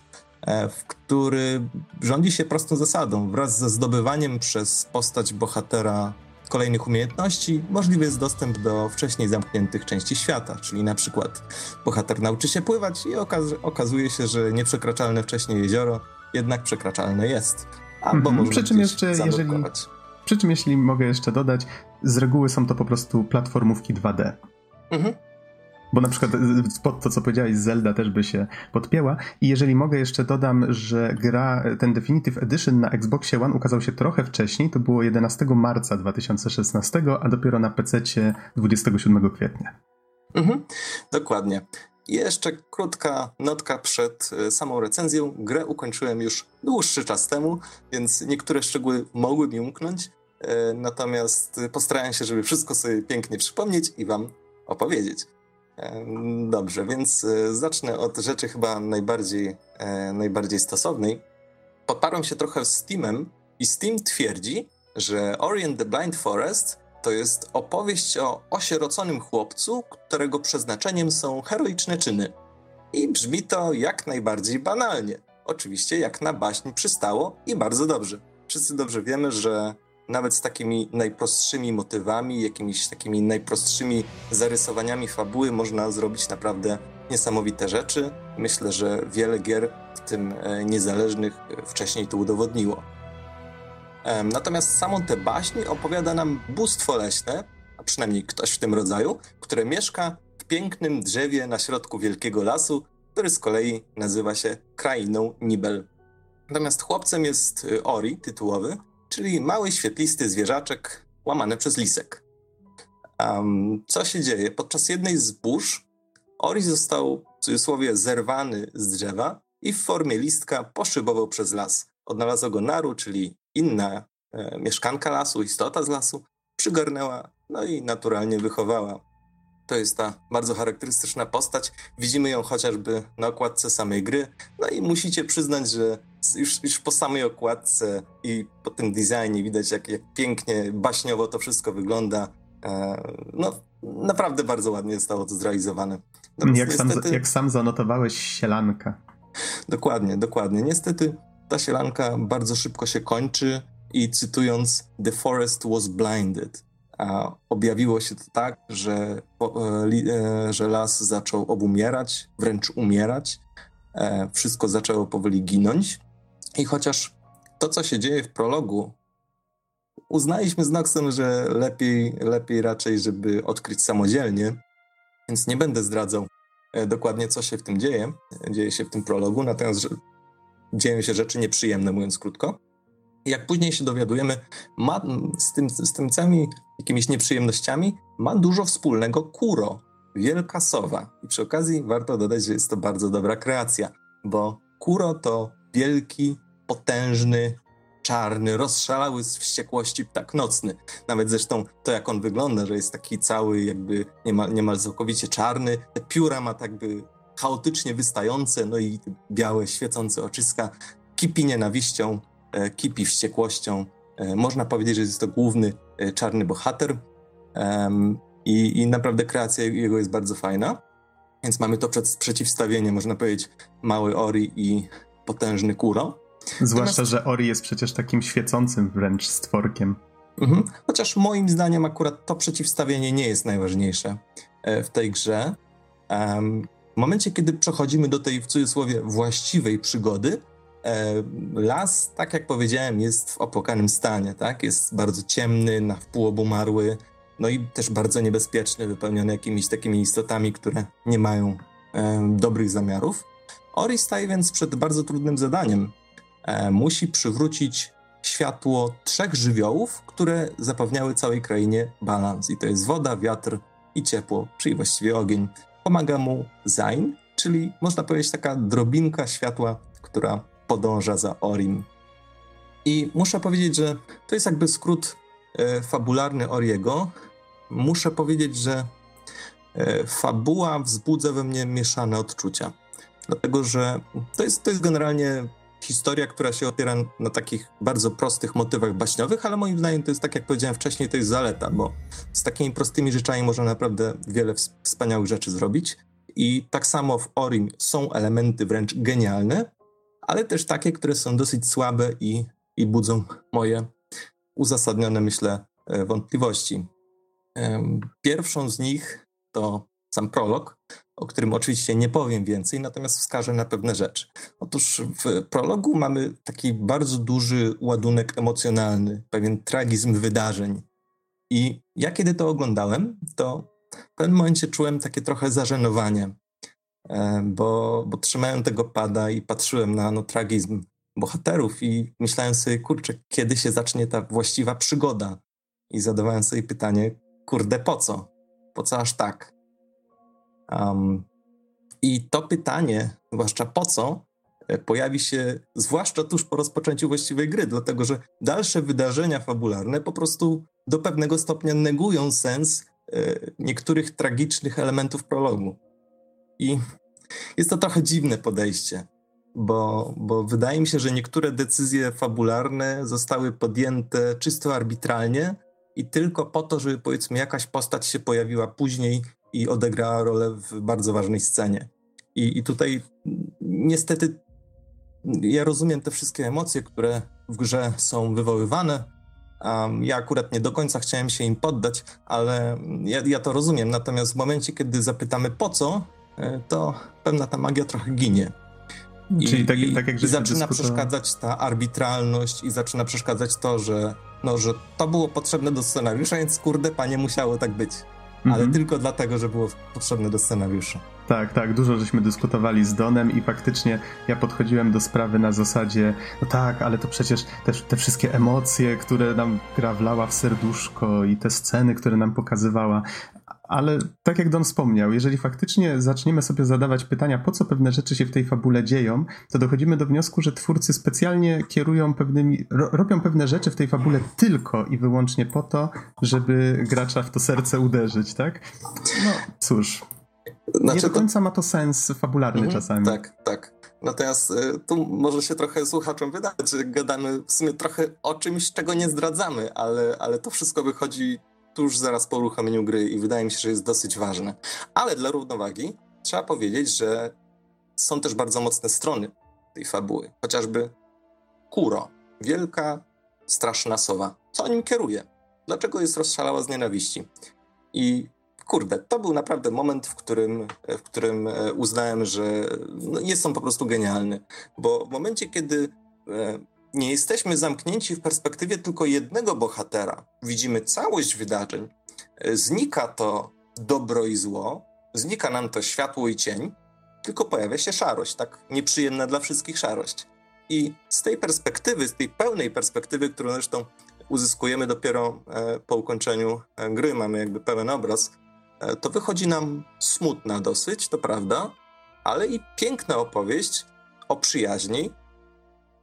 w który rządzi się prostą zasadą. Wraz ze zdobywaniem przez postać bohatera kolejnych umiejętności możliwy jest dostęp do wcześniej zamkniętych części świata, czyli na przykład bohater nauczy się pływać i okaz okazuje się, że nieprzekraczalne wcześniej jezioro jednak przekraczalne jest. Albo mm -hmm. Przy czym jeszcze, jeżeli, przy czym jeśli mogę jeszcze dodać, z reguły są to po prostu platformówki 2D. Mhm. Bo na przykład y, pod to, co powiedziałeś, Zelda też by się podpięła. I jeżeli mogę, jeszcze dodam, że gra, ten Definitive Edition na Xboxie One ukazał się trochę wcześniej. To było 11 marca 2016, a dopiero na PC 27 kwietnia. Mhm, dokładnie. Jeszcze krótka notka przed y, samą recenzją. Grę ukończyłem już dłuższy czas temu, więc niektóre szczegóły mogły mi umknąć. Y, natomiast postaram się, żeby wszystko sobie pięknie przypomnieć i Wam opowiedzieć. Dobrze, więc e, zacznę od rzeczy chyba najbardziej, e, najbardziej stosownej. Poparłem się trochę z Steamem i Steam twierdzi, że Orient the Blind Forest to jest opowieść o osieroconym chłopcu, którego przeznaczeniem są heroiczne czyny. I brzmi to jak najbardziej banalnie. Oczywiście jak na baśń przystało i bardzo dobrze. Wszyscy dobrze wiemy, że nawet z takimi najprostszymi motywami, jakimiś takimi najprostszymi zarysowaniami fabuły można zrobić naprawdę niesamowite rzeczy. Myślę, że wiele gier, w tym e, niezależnych, e, wcześniej to udowodniło. Natomiast samą tę baśń opowiada nam bóstwo leśne, a przynajmniej ktoś w tym rodzaju, które mieszka w pięknym drzewie na środku wielkiego lasu, który z kolei nazywa się Krainą Nibel. Natomiast chłopcem jest e, Ori, tytułowy, czyli mały świetlisty zwierzaczek łamany przez lisek. Um, co się dzieje? Podczas jednej z burz Ori został w cudzysłowie zerwany z drzewa i w formie listka poszybował przez las. Odnalazła go Naru, czyli inna e, mieszkanka lasu, istota z lasu, przygarnęła, no i naturalnie wychowała. To jest ta bardzo charakterystyczna postać. Widzimy ją chociażby na okładce samej gry. No i musicie przyznać, że już, już po samej okładce i po tym designie widać, jak, jak pięknie, baśniowo to wszystko wygląda. E, no, naprawdę bardzo ładnie zostało to zrealizowane. jak, niestety... sam, jak sam zanotowałeś, sielanka. Dokładnie, dokładnie. Niestety ta sielanka bardzo szybko się kończy i cytując The forest was blinded. A objawiło się to tak, że, e, e, że las zaczął obumierać, wręcz umierać. Wszystko zaczęło powoli ginąć. I chociaż to, co się dzieje w prologu, uznaliśmy z Noxem, że lepiej, lepiej raczej, żeby odkryć samodzielnie, więc nie będę zdradzał e, dokładnie, co się w tym dzieje. Dzieje się w tym prologu, natomiast dzieją się rzeczy nieprzyjemne, mówiąc krótko. Jak później się dowiadujemy, ma z, tym, z tym całymi jakimiś nieprzyjemnościami ma dużo wspólnego Kuro, wielka sowa. I przy okazji warto dodać, że jest to bardzo dobra kreacja, bo Kuro to wielki, potężny, czarny, rozszalały z wściekłości ptak nocny. Nawet zresztą to, jak on wygląda, że jest taki cały jakby niemal, niemal całkowicie czarny. Te pióra ma tak by chaotycznie wystające, no i białe, świecące oczyska. Kipi nienawiścią, e, kipi wściekłością. E, można powiedzieć, że jest to główny e, czarny bohater. I, I naprawdę kreacja jego jest bardzo fajna. Więc mamy to przed, przeciwstawienie, można powiedzieć, mały Ori i potężny Kuro. Zwłaszcza, Natomiast... że Ori jest przecież takim świecącym wręcz stworkiem. Mhm. Chociaż moim zdaniem akurat to przeciwstawienie nie jest najważniejsze e, w tej grze. W momencie, kiedy przechodzimy do tej w cudzysłowie właściwej przygody, e, las, tak jak powiedziałem, jest w opłakanym stanie, tak? Jest bardzo ciemny, na wpół obumarły, no i też bardzo niebezpieczny, wypełniony jakimiś takimi istotami, które nie mają dobrych zamiarów. Ori staje więc przed bardzo trudnym zadaniem. E, musi przywrócić światło trzech żywiołów, które zapewniały całej krainie balans. I to jest woda, wiatr i ciepło, czyli właściwie ogień. Pomaga mu Zain, czyli można powiedzieć taka drobinka światła, która podąża za Orim. I muszę powiedzieć, że to jest jakby skrót e, fabularny Oriego. Muszę powiedzieć, że e, fabuła wzbudza we mnie mieszane odczucia. Dlatego, że to jest, to jest generalnie historia, która się opiera na takich bardzo prostych motywach baśniowych, ale moim zdaniem to jest, tak jak powiedziałem wcześniej, to jest zaleta, bo z takimi prostymi rzeczami można naprawdę wiele wspaniałych rzeczy zrobić. I tak samo w Orim są elementy wręcz genialne, ale też takie, które są dosyć słabe i, i budzą moje uzasadnione, myślę, e, wątpliwości. Pierwszą z nich to sam prolog, o którym oczywiście nie powiem więcej, natomiast wskażę na pewne rzeczy. Otóż w prologu mamy taki bardzo duży ładunek emocjonalny, pewien tragizm wydarzeń. I ja kiedy to oglądałem, to w pewnym momencie czułem takie trochę zażenowanie, e, bo, bo trzymałem tego pada i patrzyłem na no, tragizm bohaterów i myślałem sobie, kurczę, kiedy się zacznie ta właściwa przygoda? I zadawałem sobie pytanie, kurde, po co? Po co aż tak? Um, I to pytanie, zwłaszcza po co, e, pojawi się zwłaszcza tuż po rozpoczęciu właściwej gry, dlatego że dalsze wydarzenia fabularne po prostu do pewnego stopnia negują sens e, niektórych tragicznych elementów prologu. I jest to trochę dziwne podejście, bo, bo wydaje mi się, że niektóre decyzje fabularne zostały podjęte czysto arbitralnie i tylko po to, żeby powiedzmy jakaś postać się pojawiła później i odegrała rolę w bardzo ważnej scenie. I, i tutaj niestety ja rozumiem te wszystkie emocje, które w grze są wywoływane. Um, ja akurat nie do końca chciałem się im poddać, ale ja, ja to rozumiem. Natomiast w momencie, kiedy zapytamy po co, e, to pewna ta magia trochę ginie. I, Czyli tak, tak jak i zaczyna przeszkadzać ta arbitralność i zaczyna przeszkadzać to, że, no, że to było potrzebne do scenariusza, więc kurde, panie, musiało tak być ale mhm. tylko dlatego, że było potrzebne do scenariusza. Tak, tak, dużo żeśmy dyskutowali z Donem i faktycznie ja podchodziłem do sprawy na zasadzie, no tak, ale to przecież też te wszystkie emocje, które nam gra wlała w serduszko i te sceny, które nam pokazywała, ale tak jak Don wspomniał, jeżeli faktycznie zaczniemy sobie zadawać pytania, po co pewne rzeczy się w tej fabule dzieją, to dochodzimy do wniosku, że twórcy specjalnie kierują pewnymi, ro, robią pewne rzeczy w tej fabule tylko i wyłącznie po to, żeby gracza w to serce uderzyć, tak? No cóż. Znaczy, nie do końca ma to sens fabularny mhm, czasami. Tak, tak. Natomiast y, tu może się trochę słuchaczom wydawać, że gadamy w sumie trochę o czymś, czego nie zdradzamy, ale, ale to wszystko wychodzi tuż zaraz po uruchomieniu gry i wydaje mi się, że jest dosyć ważne. Ale dla równowagi trzeba powiedzieć, że są też bardzo mocne strony tej fabuły. Chociażby Kuro, wielka, straszna sowa. Co nim kieruje? Dlaczego jest rozszalała z nienawiści? I kurde, to był naprawdę moment, w którym, w którym e, uznałem, że no, jest on po prostu genialny. Bo w momencie, kiedy e, nie jesteśmy zamknięci w perspektywie tylko jednego bohatera. Widzimy całość wydarzeń. Znika to dobro i zło, znika nam to światło i cień, tylko pojawia się szarość, tak nieprzyjemna dla wszystkich szarość. I z tej perspektywy, z tej pełnej perspektywy, którą zresztą uzyskujemy dopiero e, po ukończeniu e, gry, mamy jakby pełen obraz, e, to wychodzi nam smutna dosyć, to prawda, ale i piękna opowieść o przyjaźni,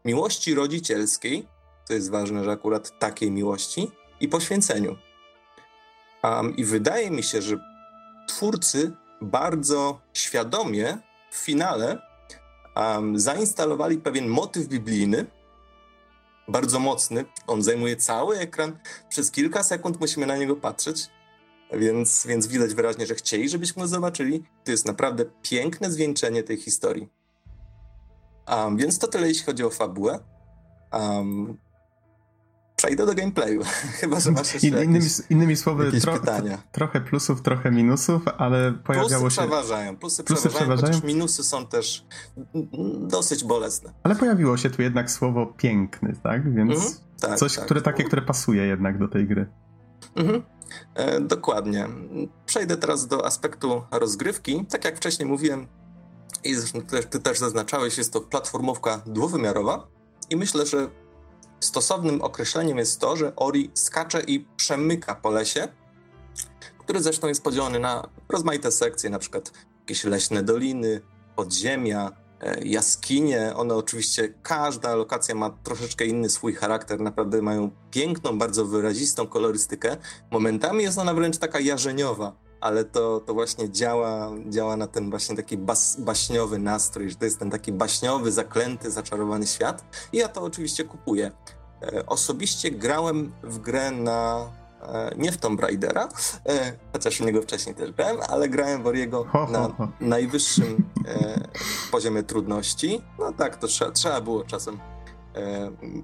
miłości rodzicielskiej, to jest ważne, że akurat takiej miłości, i poświęceniu. Um, I wydaje mi się, że twórcy bardzo świadomie w finale um, zainstalowali pewien motyw biblijny, bardzo mocny. On zajmuje cały ekran. Przez kilka sekund musimy na niego patrzeć, więc, więc widać wyraźnie, że chcieli, żebyśmy go zobaczyli. To jest naprawdę piękne zwieńczenie tej historii. Um, więc to tyle, jeśli chodzi o fabułę. Um, przejdę do gameplayu. Chyba, że masz jeszcze innymi, jakieś, innymi słowy, tro, trochę plusów, trochę minusów, ale pojawiało plusy się... Przeważają, plusy, plusy przeważają, przeważają, minusy są też dosyć bolesne. Ale pojawiło się tu jednak słowo piękny, tak? Więc mhm, tak, coś, tak. które takie, które pasuje jednak do tej gry. Mhm. E, dokładnie. Przejdę teraz do aspektu rozgrywki. Tak jak wcześniej mówiłem, i zresztą ty też zaznaczałeś, jest to platformówka dwuwymiarowa i myślę, że stosownym określeniem jest to, że Ori skacze i przemyka po lesie, który zresztą jest podzielony na rozmaite sekcje, na przykład jakieś leśne doliny, podziemia, e, jaskinie. One oczywiście, każda lokacja ma troszeczkę inny swój charakter, naprawdę mają piękną, bardzo wyrazistą kolorystykę. Momentami jest ona wręcz taka jarzeniowa, ale to, to właśnie działa, działa na ten właśnie taki bas, baśniowy nastrój, że to jest ten taki baśniowy, zaklęty, zaczarowany świat. I ja to oczywiście kupuję. E, osobiście grałem w grę na E, nie w Tomb Raidera, e, chociaż w niego wcześniej też grałem, ale grałem w Oriego na najwyższym e, poziomie trudności. No tak, to trzeba, trzeba było czasem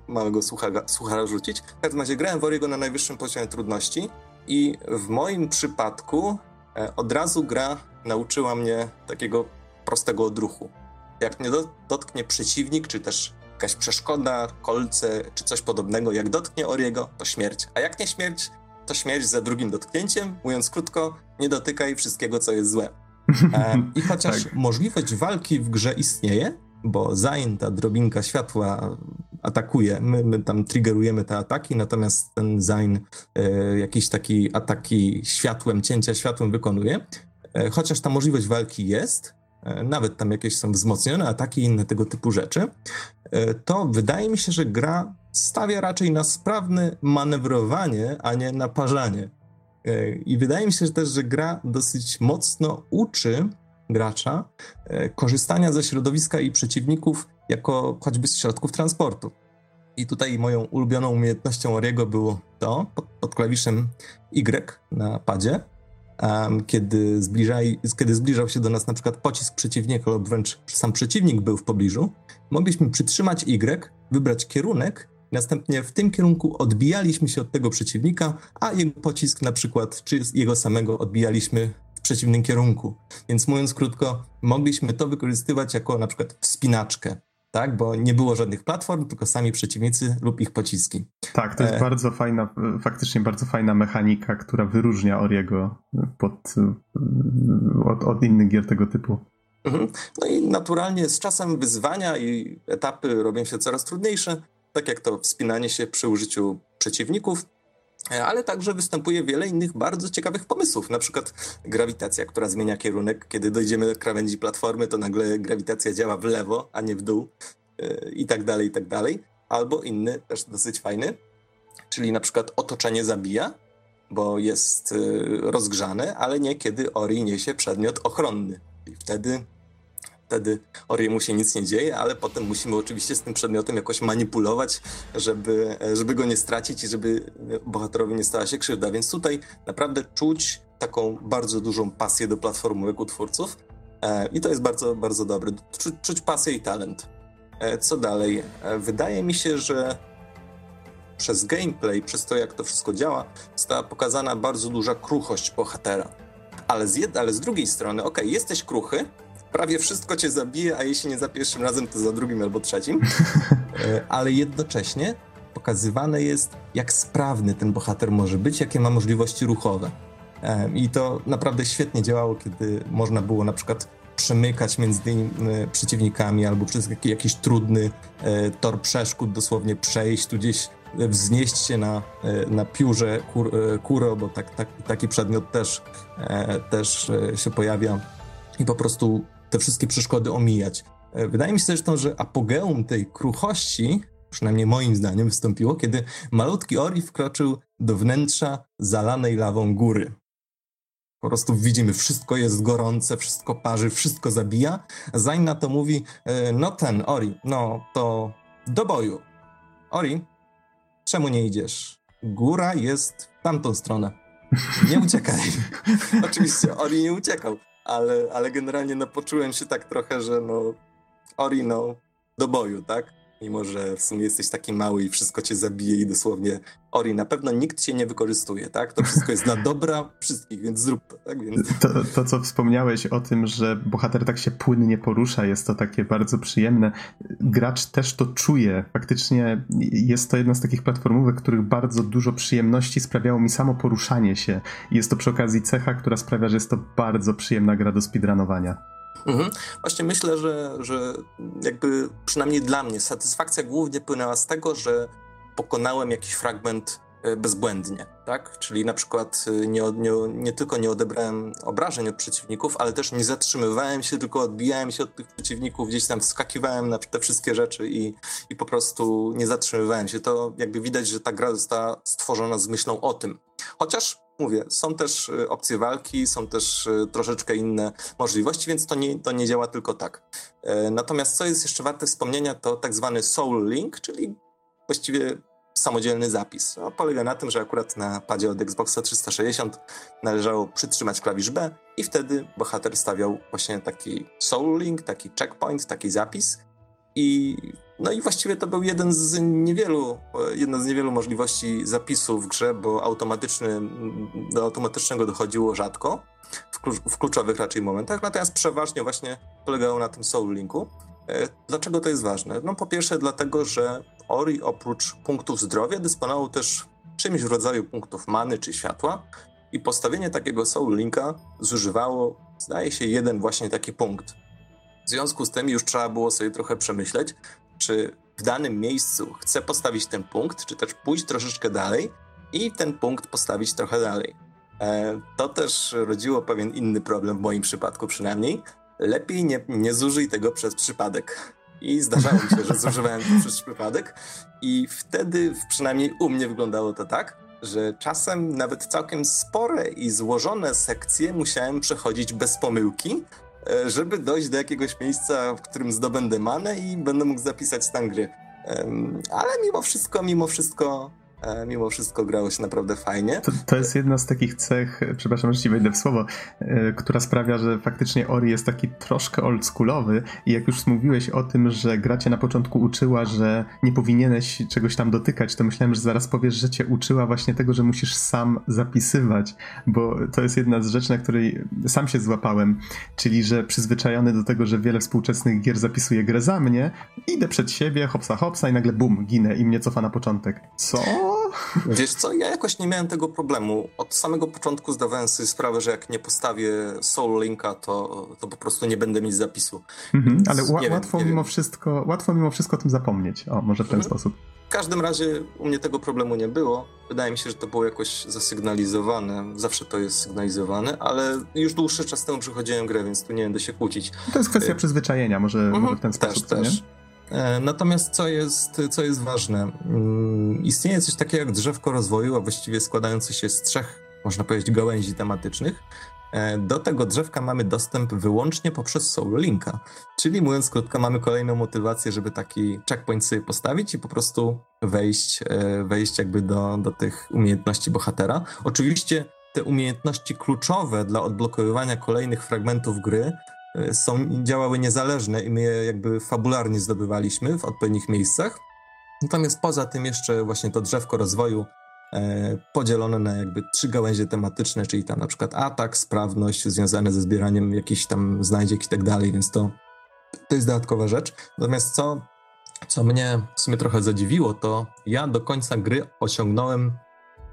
małego słuchara, słuchara rzucić. W każdym razie grałem w Oriego na najwyższym poziomie trudności i w moim przypadku od razu gra nauczyła mnie takiego prostego odruchu. Jak mnie dotknie przeciwnik, czy też jakaś przeszkoda, kolce, czy coś podobnego, jak dotknie Oriego, to śmierć. A jak nie śmierć, to śmierć za drugim dotknięciem. Mówiąc krótko, nie dotykaj wszystkiego, co jest złe. E, I chociaż tak. możliwość walki w grze istnieje, bo Zain, ta drobinka światła, atakuje. My, my tam triggerujemy te ataki, natomiast ten Zain e, jakieś takie ataki światłem, cięcia światłem wykonuje. E, chociaż ta możliwość walki jest, e, nawet tam jakieś są wzmocnione ataki i inne tego typu rzeczy, to wydaje mi się, że gra stawia raczej na sprawne manewrowanie, a nie naparzanie. E, I wydaje mi się że też, że gra dosyć mocno uczy gracza korzystania ze środowiska i przeciwników jako choćby z środków transportu. I tutaj moją ulubioną umiejętnością Oriego było to, pod, pod klawiszem Y na padzie, um, kiedy, zbliżaj, kiedy zbliżał się do nas na przykład pocisk przeciwnika lub wręcz sam przeciwnik był w pobliżu, mogliśmy przytrzymać Y, wybrać kierunek Następnie w tym kierunku odbijaliśmy się od tego przeciwnika, a jego pocisk na przykład, czy jego samego odbijaliśmy w przeciwnym kierunku. Więc mówiąc krótko, mogliśmy to wykorzystywać jako na przykład wspinaczkę, tak? Bo nie było żadnych platform, tylko sami przeciwnicy lub ich pociski. Tak, to jest e... bardzo fajna, faktycznie bardzo fajna mechanika, która wyróżnia Oriego pod, od, od innych gier tego typu. Mhm. No i naturalnie z czasem wyzwania i etapy robią się coraz trudniejsze, tak jak to wspinanie się przy użyciu przeciwników, ale także występuje wiele innych bardzo ciekawych pomysłów, na przykład grawitacja, która zmienia kierunek. Kiedy dojdziemy do krawędzi platformy, to nagle grawitacja działa w lewo, a nie w dół e, i tak dalej, i tak dalej. Albo inny, też dosyć fajny, czyli na przykład otoczenie zabija, bo jest e, rozgrzane, ale nie kiedy Ori niesie przedmiot ochronny. I wtedy wtedy Oriemu się nic nie dzieje, ale potem musimy oczywiście z tym przedmiotem jakoś manipulować, żeby, żeby go nie stracić i żeby bohaterowi nie stała się krzywda. Więc tutaj naprawdę czuć taką bardzo dużą pasję do platformówek u twórców e, i to jest bardzo, bardzo dobre. Czuć, czuć pasję i talent. E, co dalej? E, wydaje mi się, że przez gameplay, przez to jak to wszystko działa, została pokazana bardzo duża kruchość bohatera. Ale z, jed- ale z drugiej strony, ok, jesteś kruchy, prawie wszystko cię zabije, a jeśli nie za pierwszym razem, to za drugim albo trzecim. E, ale jednocześnie pokazywane jest, jak sprawny ten bohater może być, jakie ma możliwości ruchowe. E, I to naprawdę świetnie działało, kiedy można było na przykład przemykać między tymi e, przeciwnikami albo przez jakiś trudny tor przeszkód dosłownie przejść, tu gdzieś wznieść się na, na piórze kur, kuro, bo tak, tak, taki przedmiot też, też się pojawia i po prostu te wszystkie przeszkody omijać. E, wydaje mi się zresztą, że apogeum tej kruchości, przynajmniej moim zdaniem, wystąpiło, kiedy malutki Ori wkroczył do wnętrza zalanej lawą góry. Po prostu widzimy, wszystko jest gorące, wszystko parzy, wszystko zabija. Zain na to mówi, e, no ten, Ori, no to do boju. Ori, czemu nie idziesz? Góra jest w tamtą stronę. Nie uciekaj. Oczywiście Ori nie uciekał ale, ale generalnie no, poczułem się tak trochę, że no Ori, no, do boju, tak? Mimo, że w sumie jesteś taki mały i wszystko cię zabije i dosłownie Ori, na pewno nikt cię nie wykorzystuje, tak? To wszystko jest dla dobra wszystkich, więc zrób to, tak? Więc... To, to, co wspomniałeś o tym, że bohater tak się płynnie porusza, jest to takie bardzo przyjemne. Gracz też to czuje. Faktycznie jest to jedna z takich platformówek, których bardzo dużo przyjemności sprawiało mi samo poruszanie się. Jest to przy okazji cecha, która sprawia, że jest to bardzo przyjemna gra do speedrunowania. Mhm. Właśnie myślę, że, że jakby przynajmniej dla mnie satysfakcja głównie płynęła z tego, że pokonałem jakiś fragment E, bezbłędnie, tak? Czyli na przykład e, nie, nie, nie, tylko nie odebrałem obrażeń od przeciwników, ale też nie zatrzymywałem się, tylko odbijałem się od tych przeciwników, gdzieś tam wskakiwałem na te wszystkie rzeczy i, i po prostu nie zatrzymywałem się. To jakby widać, że ta gra została stworzona z myślą o tym. Chociaż mówię, są też e, opcje walki, są też troszeczkę inne możliwości, więc to nie, to nie działa tylko tak. Natomiast co jest jeszcze warte wspomnienia, to tak zwany Soul Link, czyli właściwie samodzielny zapis. No, polega na tym, że akurat na padzie od Xboxa 360 należało przytrzymać klawisz B i wtedy bohater stawiał właśnie taki soul link, taki checkpoint, taki zapis i no i właściwie to był jeden z niewielu, jedna z niewielu możliwości zapisu w grze, bo automatyczny, do automatycznego dochodziło rzadko, w, klucz, w kluczowych raczej momentach, natomiast przeważnie właśnie polegało na tym soul linku. E, dlaczego to jest ważne? No po pierwsze dlatego, że Ori oprócz punktów zdrowia dysponował też czymś w rodzaju punktów many czy światła i postawienie takiego Soul Linka zużywało, zdaje się, jeden właśnie taki punkt. W związku z tym już trzeba było sobie trochę przemyśleć, czy w danym miejscu chcę postawić ten punkt, czy też pójść troszeczkę dalej i ten punkt postawić trochę dalej. E, to też rodziło pewien inny problem, w moim przypadku przynajmniej. Lepiej nie, nie zużyj tego przez przypadek. I zdarzało mi się, że zużywałem to przez przypadek. I wtedy, przynajmniej u mnie wyglądało to tak, że czasem nawet całkiem spore i złożone sekcje musiałem przechodzić bez pomyłki, żeby dojść do jakiegoś miejsca, w którym zdobędę manę i będę mógł zapisać stan gry. Ale mimo wszystko, mimo wszystko E, mimo wszystko grało się naprawdę fajnie. To, to, jest jedna z takich cech, przepraszam, że ci wejdę w słowo, e, która sprawia, że faktycznie Ori jest taki troszkę oldschoolowy i jak już mówiłeś o tym, że gra cię na początku uczyła, że nie powinieneś czegoś tam dotykać, to myślałem, że zaraz powiesz, że cię uczyła właśnie tego, że musisz sam zapisywać, bo to jest jedna z rzeczy, na której sam się złapałem, czyli że przyzwyczajony do tego, że wiele współczesnych gier zapisuje grę za mnie, idę przed siebie, hopsa hopsa i nagle bum, ginę i mnie cofa na początek. Co? Wiesz co, ja jakoś nie miałem tego problemu. Od samego początku zdawałem sobie sprawę, że jak nie postawię Soul Linka, to, to po prostu nie będę mieć zapisu. Mhm, ale łatwo wiem, mimo wszystko, łatwo mimo wszystko o tym zapomnieć. O, może w ten mhm. sposób. W każdym razie u mnie tego problemu nie było. Wydaje mi się, że to było jakoś zasygnalizowane. Zawsze to jest sygnalizowane, ale już dłuższy czas temu przychodziłem grę, więc tu nie będę się kłócić. To jest kwestia y- przyzwyczajenia, może, mhm, może w ten sposób. Też, też. Nie? E, natomiast co jest, co jest ważne? Mm, istnieje coś takiego jak drzewko rozwoju, a właściwie składające się z trzech, można powiedzieć, gałęzi tematycznych. E, do tego drzewka mamy dostęp wyłącznie poprzez Soul Linka. Czyli mówiąc krótko, mamy kolejną motywację, żeby taki checkpoint sobie postawić i po prostu wejść, e, wejść jakby do, do tych umiejętności bohatera. Oczywiście te umiejętności kluczowe dla odblokowywania kolejnych fragmentów gry są, działały niezależne i my je jakby fabularnie zdobywaliśmy w odpowiednich miejscach. Natomiast poza tym jeszcze właśnie to drzewko rozwoju e, podzielone na jakby trzy gałęzie tematyczne, czyli tam na przykład atak, sprawność związane ze zbieraniem jakichś tam znajdziek i tak dalej, więc to, to jest dodatkowa rzecz. Natomiast co, co mnie w sumie trochę zadziwiło, to ja do końca gry osiągnąłem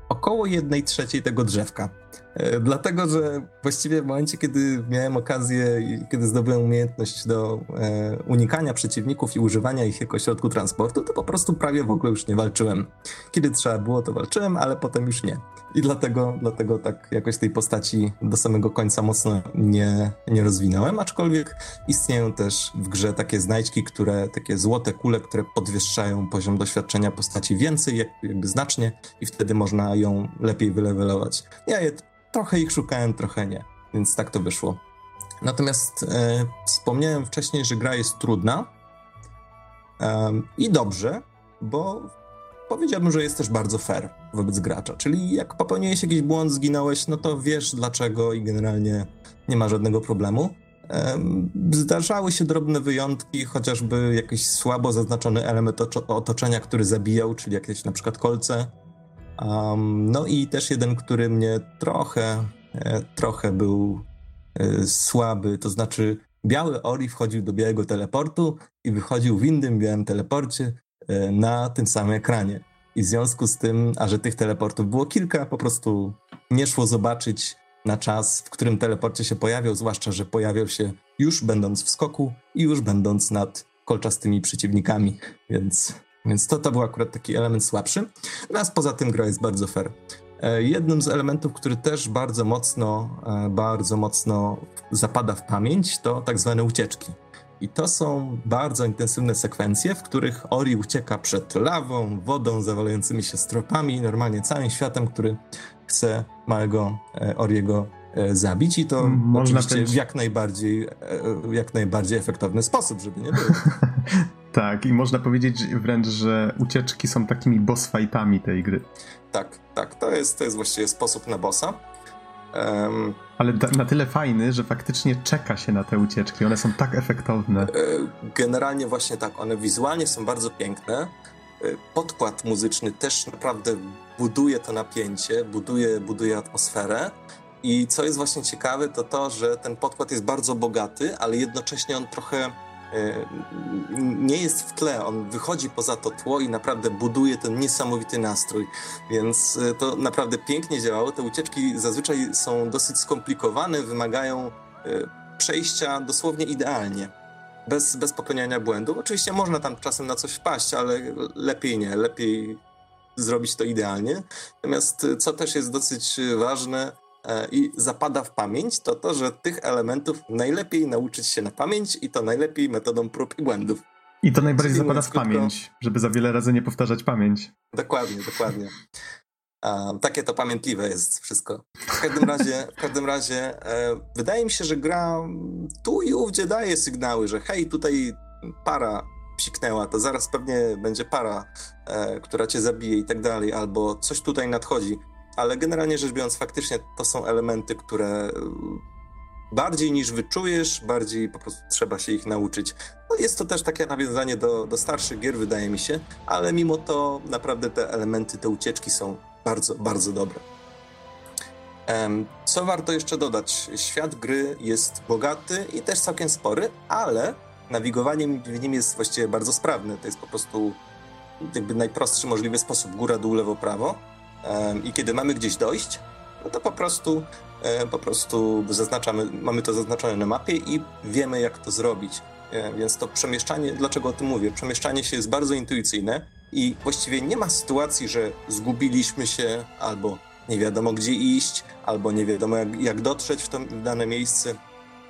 około jednej trzeciej tego drzewka. E, dlatego, że właściwie w momencie, kiedy miałem okazję, kiedy zdobyłem umiejętność do e, unikania przeciwników i używania ich jako środku transportu, to po prostu prawie w ogóle już nie walczyłem. Kiedy trzeba było, to walczyłem, ale potem już nie. I dlatego, dlatego tak jakoś tej postaci do samego końca mocno nie, nie rozwinąłem, aczkolwiek istnieją też w grze takie znajdźki, które, takie złote kule, które podwyższają poziom doświadczenia postaci więcej, jakby znacznie i wtedy można ją lepiej wylewelować. Ja je trochę ich szukałem, trochę nie, więc tak to wyszło. Natomiast e, wspomniałem wcześniej, że gra jest trudna e, i dobrze, bo powiedziałbym, że jest też bardzo fair wobec gracza. Czyli jak popełniłeś jakiś błąd, zginąłeś, no to wiesz dlaczego i generalnie nie ma żadnego problemu. Zdarzały się drobne wyjątki, chociażby jakiś słabo zaznaczony element otoczenia, który zabijał, czyli jakieś na przykład kolce. Um, no i też jeden, który mnie trochę, e, trochę był e, słaby, to znaczy biały Ori wchodził do białego teleportu i wychodził w innym białym teleporcie e, na tym samym ekranie. I w związku z tym, a że tych teleportów było kilka, po prostu nie szło zobaczyć na czas, w którym teleporcie się pojawiał, zwłaszcza, że pojawiał się już będąc w skoku i już będąc nad kolczastymi przeciwnikami, więc Więc to, to był akurat taki element słabszy. Natomiast poza tym gra jest bardzo fair. E, jednym z elementów, który też bardzo mocno, e, bardzo mocno zapada w pamięć, to tak zwane ucieczki. I to są bardzo intensywne sekwencje, w których Ori ucieka przed lawą, wodą, zawalającymi się stropami, normalnie całym światem, który chce małego e, Oriego zabić i to Można oczywiście w jak najbardziej, jak najbardziej efektowny sposób, żeby nie było. tak, i można powiedzieć wręcz, że ucieczki są takimi boss fightami tej gry. Tak, tak, to jest, to jest właściwie sposób na bossa. Um, Ale na tyle fajny, że faktycznie czeka się na te ucieczki. One są tak efektowne. E, generalnie właśnie tak, one wizualnie są bardzo piękne. E, podkład muzyczny też naprawdę buduje to napięcie, buduje, buduje atmosferę. I co jest właśnie ciekawe, to to, że ten podkład jest bardzo bogaty, ale jednocześnie on trochę nie jest w tle, on wychodzi poza to tło i naprawdę buduje ten niesamowity nastrój. Więc e, to naprawdę pięknie działało. Te ucieczki zazwyczaj są dosyć skomplikowane, wymagają e, przejścia dosłownie idealnie. Bez, bez popełniania błędów. Oczywiście można tam czasem na coś wpaść, ale lepiej nie, lepiej zrobić to idealnie. Natomiast co też jest dosyć ważne, i zapada w pamięć, to to, że tych elementów najlepiej nauczyć się na pamięć i to najlepiej metodą prób i błędów. I to najbardziej Czyli zapada w krótko, pamięć, żeby za wiele razy nie powtarzać pamięć. Dokładnie, dokładnie. Um, takie to pamiętliwe jest wszystko. W każdym razie, w każdym razie e, wydaje mi się, że gra tu i ówdzie daje sygnały, że hej, tutaj para psiknęła, to zaraz pewnie będzie para, e, która cię zabije i tak dalej, albo coś tutaj nadchodzi ale generalnie rzecz biorąc, faktycznie to są elementy, które y, bardziej niż wyczujesz, bardziej po prostu trzeba się ich nauczyć. No jest to też takie nawiązanie do, do starszych gier, wydaje mi się, ale mimo to naprawdę te elementy, te ucieczki są bardzo, bardzo dobre. Co warto jeszcze dodać? Świat gry jest bogaty i też całkiem spory, ale nawigowanie w nim jest właściwie bardzo sprawne. To jest po prostu jakby najprostszy możliwy sposób góra, dół, lewo, prawo i kiedy mamy gdzieś dojść, no to po prostu, po prostu zaznaczamy, mamy to zaznaczone na mapie i wiemy, jak to zrobić. Więc to przemieszczanie, dlaczego o tym mówię? Przemieszczanie się jest bardzo intuicyjne i właściwie nie ma sytuacji, że zgubiliśmy się albo nie wiadomo gdzie iść, albo nie wiadomo jak, jak dotrzeć w to dane miejsce.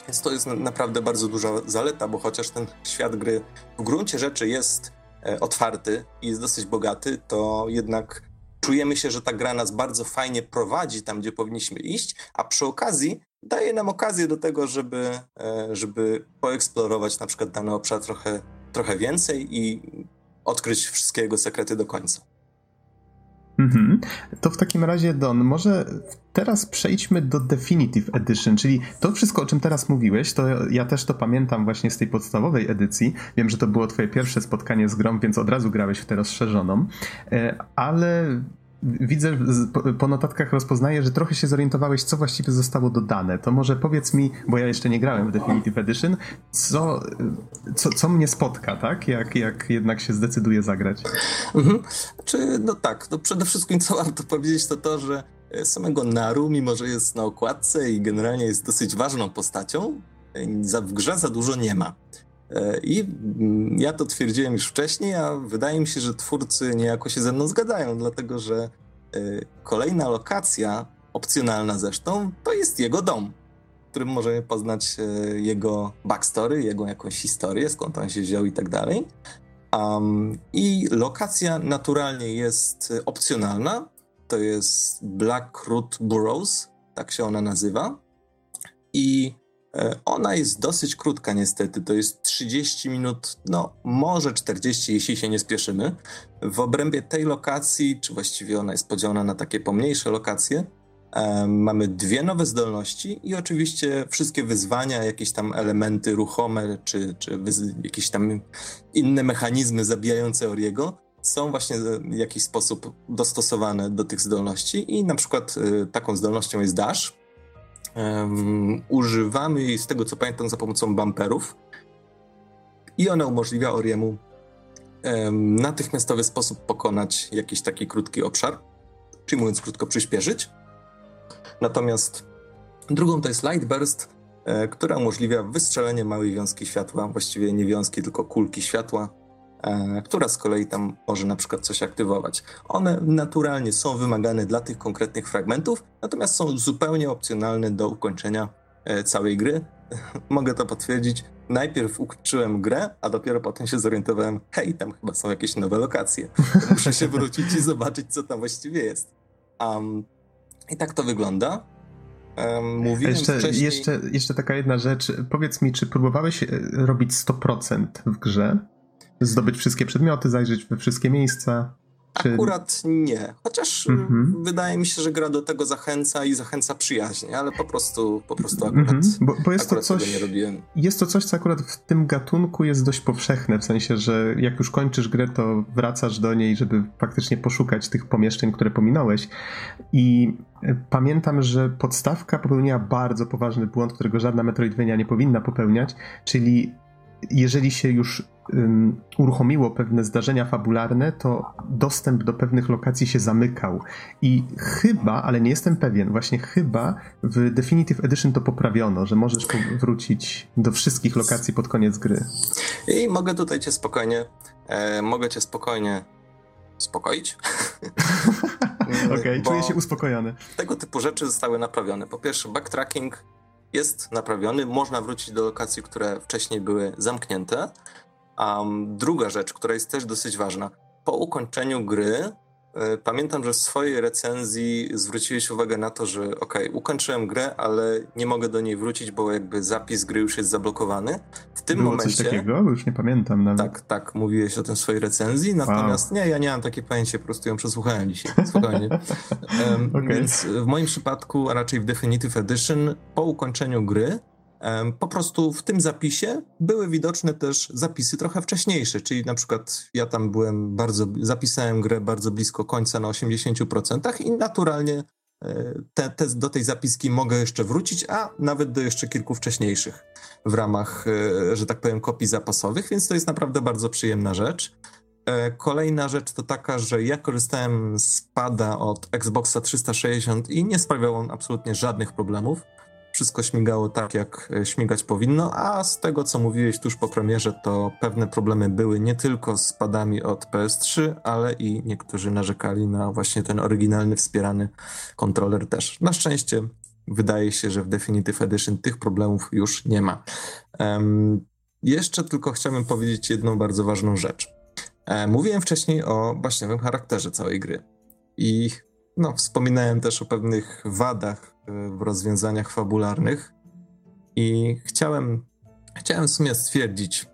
Więc to jest naprawdę bardzo duża zaleta, bo chociaż ten świat gry w gruncie rzeczy jest e, otwarty i jest dosyć bogaty, to jednak czujemy się, że ta gra nas bardzo fajnie prowadzi tam, gdzie powinniśmy iść, a przy okazji daje nam okazję do tego, żeby, e, żeby poeksplorować na przykład dany obszar trochę, trochę więcej i odkryć wszystkie jego sekrety do końca. Mhm. To w takim razie, Don, może teraz przejdźmy do Definitive Edition, czyli to wszystko, o czym teraz mówiłeś, to ja też to pamiętam właśnie z tej podstawowej edycji. Wiem, że to było twoje pierwsze spotkanie z grą, więc od razu grałeś w tę rozszerzoną, e, ale widzę, po notatkach rozpoznaję, że trochę się zorientowałeś, co właściwie zostało dodane. To może powiedz mi, bo ja jeszcze nie grałem w Definitive Edition, co, co, co mnie spotka, tak? Jak, jak jednak się zdecyduje zagrać. Mhm. Czy, no tak, no przede wszystkim co warto powiedzieć to to, że e, samego Naru, mimo że jest na okładce i generalnie jest dosyć ważną postacią, e, w grze za dużo nie ma. E, I mm, ja to twierdziłem już wcześniej, a wydaje mi się, że twórcy niejako się ze mną zgadzają, dlatego że e, kolejna lokacja, opcjonalna zresztą, to jest jego dom, w którym możemy poznać e, jego backstory, jego jakąś historię, skąd on się wziął i tak dalej. Um, I lokacja naturalnie jest opcjonalna. To jest Black Root Burrows, tak się ona nazywa. I ona jest dosyć krótka niestety, to jest 30 minut, no może 40, jeśli się nie spieszymy. W obrębie tej lokacji, czy właściwie ona jest podzielona na takie pomniejsze lokacje, e, mamy dwie nowe zdolności i oczywiście wszystkie wyzwania, jakieś tam elementy ruchome, czy, czy jakieś tam inne mechanizmy zabijające Oriego są właśnie w jakiś sposób dostosowane do tych zdolności i na przykład e, taką zdolnością jest dash, Um, używamy jej, z tego co pamiętam, za pomocą bumperów. I ona umożliwia Oriemu um, natychmiastowy sposób pokonać jakiś taki krótki obszar, czyli mówiąc krótko, przyspieszyć. Natomiast drugą to jest Light Burst, e, która umożliwia wystrzelenie małej wiązki światła, właściwie nie wiązki, tylko kulki światła która z kolei tam może na przykład coś aktywować. One naturalnie są wymagane dla tych konkretnych fragmentów, natomiast są zupełnie opcjonalne do ukończenia e, całej gry. Mogę to potwierdzić. Najpierw ukończyłem grę, a dopiero potem się zorientowałem, hej, tam chyba są jakieś nowe lokacje. Muszę się wrócić i zobaczyć, co tam właściwie jest. Um, I tak to wygląda. Mówiłem jeszcze, wcześniej... jeszcze, jeszcze taka jedna rzecz. Powiedz mi, czy próbowałeś e, robić 100% w grze? Zdobyć wszystkie przedmioty, zajrzeć we wszystkie miejsca? Czy... Akurat nie. Chociaż mhm. wydaje mi się, że gra do tego zachęca i zachęca przyjaźnie, ale po prostu, po prostu akurat, mhm. bo, bo jest to coś, nie robiłem. Jest to coś, co akurat w tym gatunku jest dość powszechne, w sensie, że jak już kończysz grę, to wracasz do niej, żeby faktycznie poszukać tych pomieszczeń, które pominąłeś. I e, pamiętam, że podstawka popełniła bardzo poważny błąd, którego żadna Metroidvania nie powinna popełniać, czyli jeżeli się już um, uruchomiło pewne zdarzenia fabularne, to dostęp do pewnych lokacji się zamykał. I chyba, ale nie jestem pewien, właśnie chyba w Definitive Edition to poprawiono, że możesz wrócić do wszystkich lokacji pod koniec gry. I mogę tutaj cię spokojnie, e, mogę cię spokojnie uspokoić. Okej, okay, czuję się uspokojony. Tego typu rzeczy zostały naprawione. Po pierwsze, backtracking jest naprawiony, można wrócić do lokacji, które wcześniej były zamknięte. Um, druga rzecz, która jest też dosyć ważna. Po ukończeniu gry pamiętam, że w swojej recenzji zwróciłeś uwagę na to, że ok, ukończyłem grę, ale nie mogę do niej wrócić, bo jakby zapis gry już jest zablokowany. W tym Było momencie. Coś takiego? Już nie pamiętam nawet. Tak, tak, mówiłeś o tym w swojej recenzji, natomiast wow. nie, ja nie mam takiej pojęcia, po prostu ją przesłuchałem dzisiaj. Spokojnie. um, okay. Więc w moim przypadku, a raczej w Definitive Edition, po ukończeniu gry po prostu w tym zapisie były widoczne też zapisy trochę wcześniejsze, czyli na przykład ja tam byłem bardzo, zapisałem grę bardzo blisko końca na 80% i naturalnie e, te, te, do tej zapiski mogę jeszcze wrócić, a nawet do jeszcze kilku wcześniejszych w ramach, e, że tak powiem, kopii zapasowych, więc to jest naprawdę bardzo przyjemna rzecz. E, kolejna rzecz to taka, że ja korzystałem z pada od Xboxa 360 i nie sprawiał on absolutnie żadnych problemów wszystko śmigało tak, jak e, śmigać powinno, a z tego, co mówiłeś tuż po premierze, to pewne problemy były nie tylko z padami od PS3, ale i niektórzy narzekali na właśnie ten oryginalny, wspierany kontroler też. Na szczęście wydaje się, że w Definitive Edition tych problemów już nie ma. Um, jeszcze tylko chciałbym powiedzieć jedną bardzo ważną rzecz. E, mówiłem wcześniej o baśniowym charakterze całej gry. I no, wspominałem też o pewnych wadach w rozwiązaniach fabularnych i chciałem, chciałem w sumie stwierdzić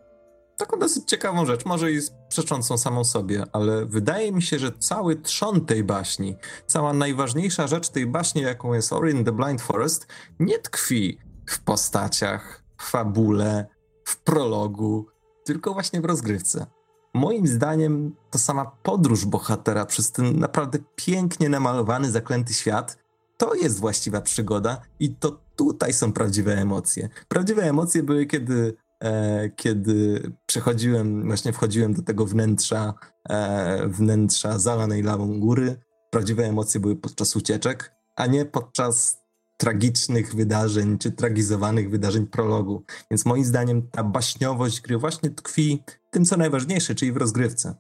taką dosyć ciekawą rzecz, może i przeczącą samą sobie, ale wydaje mi się, że cały trzon tej baśni, cała najważniejsza rzecz tej baśni, jaką jest Ori in the Blind Forest, nie tkwi w postaciach, w fabule, w prologu, tylko właśnie w rozgrywce. Moim zdaniem to sama podróż bohatera przez ten naprawdę pięknie namalowany, zaklęty świat, to jest właściwa przygoda i to tutaj są prawdziwe emocje. Prawdziwe emocje były, kiedy, e, kiedy przechodziłem, właśnie wchodziłem do tego wnętrza, e, wnętrza zalanej lawą góry. Prawdziwe emocje były podczas ucieczek, a nie podczas tragicznych wydarzeń, czy tragizowanych wydarzeń prologu. Więc moim zdaniem ta baśniowość gry właśnie tkwi tym, co najważniejsze, czyli w rozgrywce.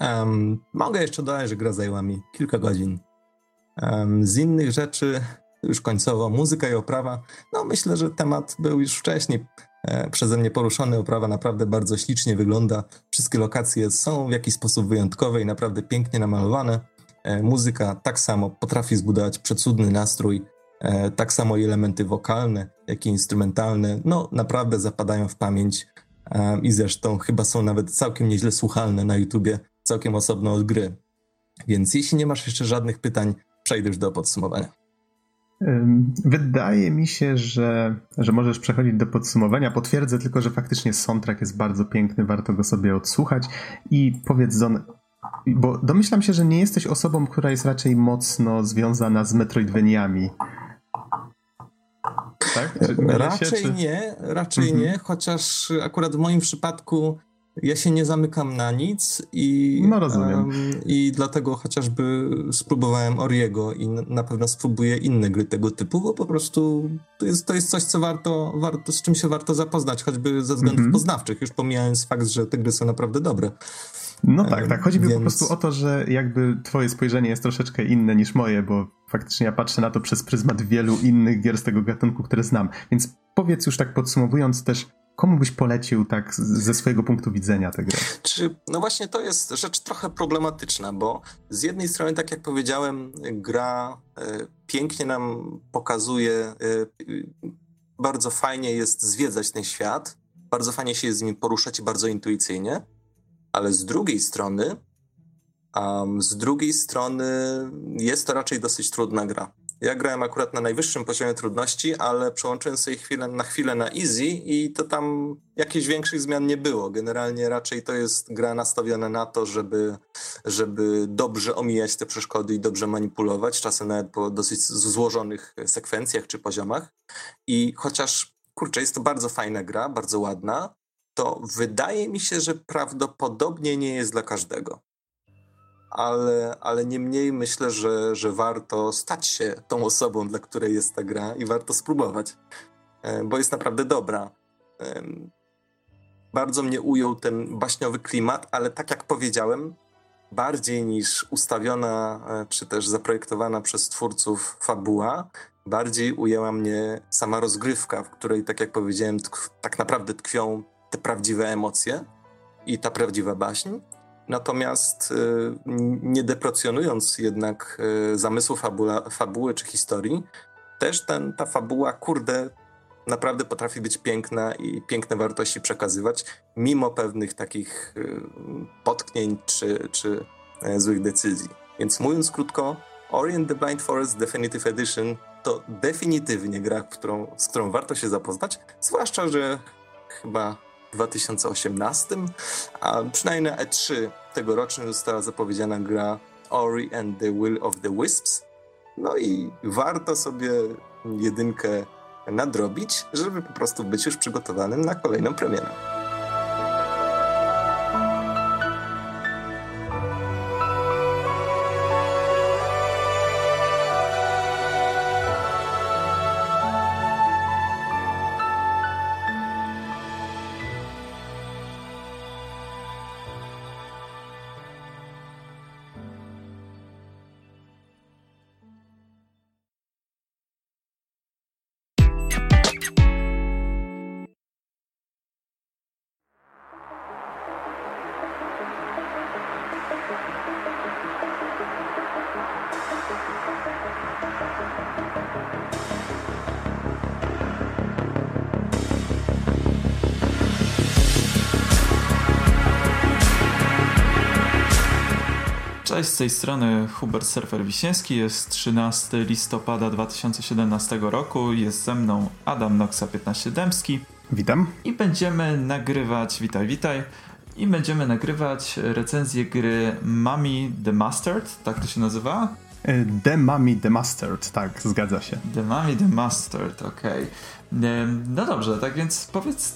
Um, mogę jeszcze dodać, że gra zajęła mi kilka godzin. Z innych rzeczy, już końcowo, muzyka i oprawa. No myślę, że temat był już wcześniej e, przeze mnie poruszony. Oprawa naprawdę bardzo ślicznie wygląda. Wszystkie lokacje są w jakiś sposób wyjątkowe i naprawdę pięknie namalowane. E, muzyka tak samo potrafi zbudować przecudny nastrój, e, tak samo i elementy wokalne, jak i instrumentalne, no naprawdę zapadają w pamięć i zresztą chyba są nawet całkiem nieźle słuchalne na YouTubie, całkiem osobno od gry. Więc jeśli nie masz jeszcze żadnych pytań, przejdę już do podsumowania. Wydaje mi się, że, że możesz przechodzić do podsumowania. Potwierdzę tylko, że faktycznie soundtrack jest bardzo piękny, warto go sobie odsłuchać. I powiedz, Zon, bo domyślam się, że nie jesteś osobą, która jest raczej mocno związana z Metroidvaniami. Tak? raczej się, czy... nie, raczej mhm. nie, chociaż akurat w moim przypadku ja się nie zamykam na nic i, no. Um, i dlatego chociażby spróbowałem Oriego i na pewno spróbuję inne gry tego typu, bo po prostu to jest, to jest coś, co warto, warto, z czym się warto zapoznać, choćby ze względów mm -hmm. poznawczych, już pomijając fakt, że te gry są naprawdę dobre. No tak, tak. Chodzi Więc... mi po prostu o to, że jakby twoje spojrzenie jest troszeczkę inne niż moje, bo faktycznie ja patrzę na to przez pryzmat wielu innych gier z tego gatunku, które znam. Więc powiedz już tak podsumowując też, komu byś polecił tak ze swojego punktu widzenia tę grę? Czy, no właśnie to jest rzecz trochę problematyczna, bo z jednej strony, tak jak powiedziałem, gra y, pięknie nam pokazuje, y, bardzo fajnie jest zwiedzać ten świat, bardzo fajnie się z nim poruszać bardzo intuicyjnie, ale z drugiej strony, um, z drugiej strony jest to raczej dosyć trudna gra. Ja grałem akurat na najwyższym poziomie trudności, ale przełączyłem sobie chwilę, na chwilę na easy i to tam jakichś większych zmian nie było. Generalnie raczej to jest gra nastawiona na to, żeby, żeby dobrze omijać te przeszkody i dobrze manipulować, czasem nawet po dosyć złożonych sekwencjach czy poziomach. I chociaż, kurczę, jest to bardzo fajna gra, bardzo ładna, to wydaje mi się, że prawdopodobnie nie jest dla każdego ale, ale niemniej myślę, że, że warto stać się tą osobą, dla której jest ta gra i warto spróbować, e, bo jest naprawdę dobra. Bardzo mnie ujął ten baśniowy klimat, ale tak jak powiedziałem, bardziej niż ustawiona e, czy też zaprojektowana przez twórców fabuła, bardziej ujęła mnie sama rozgrywka, w której, tak jak powiedziałem, tak naprawdę tkwią te prawdziwe emocje i ta prawdziwa baśń. Natomiast y, nie deprecjonując jednak y, zamysłu fabula, fabuły czy historii, też ten, ta fabuła, kurde, naprawdę potrafi być piękna i piękne wartości przekazywać, mimo pewnych takich y, potknięć czy, czy e, złych decyzji. Więc mówiąc krótko, Orient the Blind Forest Definitive Edition to definitywnie gra, którą, z którą warto się zapoznać, zwłaszcza, że chyba 2018, a przynajmniej na E3 tegorocznym została zapowiedziana gra Ori and the Will of the Wisps. No i warto sobie jedynkę nadrobić, żeby po prostu być już przygotowanym na kolejną premierę. Cześć, z tej strony Hubert Surfer Wiśniewski. Jest 13 listopada 2017 roku. Jest ze mną Adam Noxa 15 Dębski. Witam. I będziemy nagrywać, witaj, witaj. I będziemy nagrywać recenzję gry Mummy the Mustard, tak to się nazywa? E, the Mummy the Mustard, tak, zgadza się. The Mummy the Mustard, okej. Okay. No dobrze, tak więc powiedz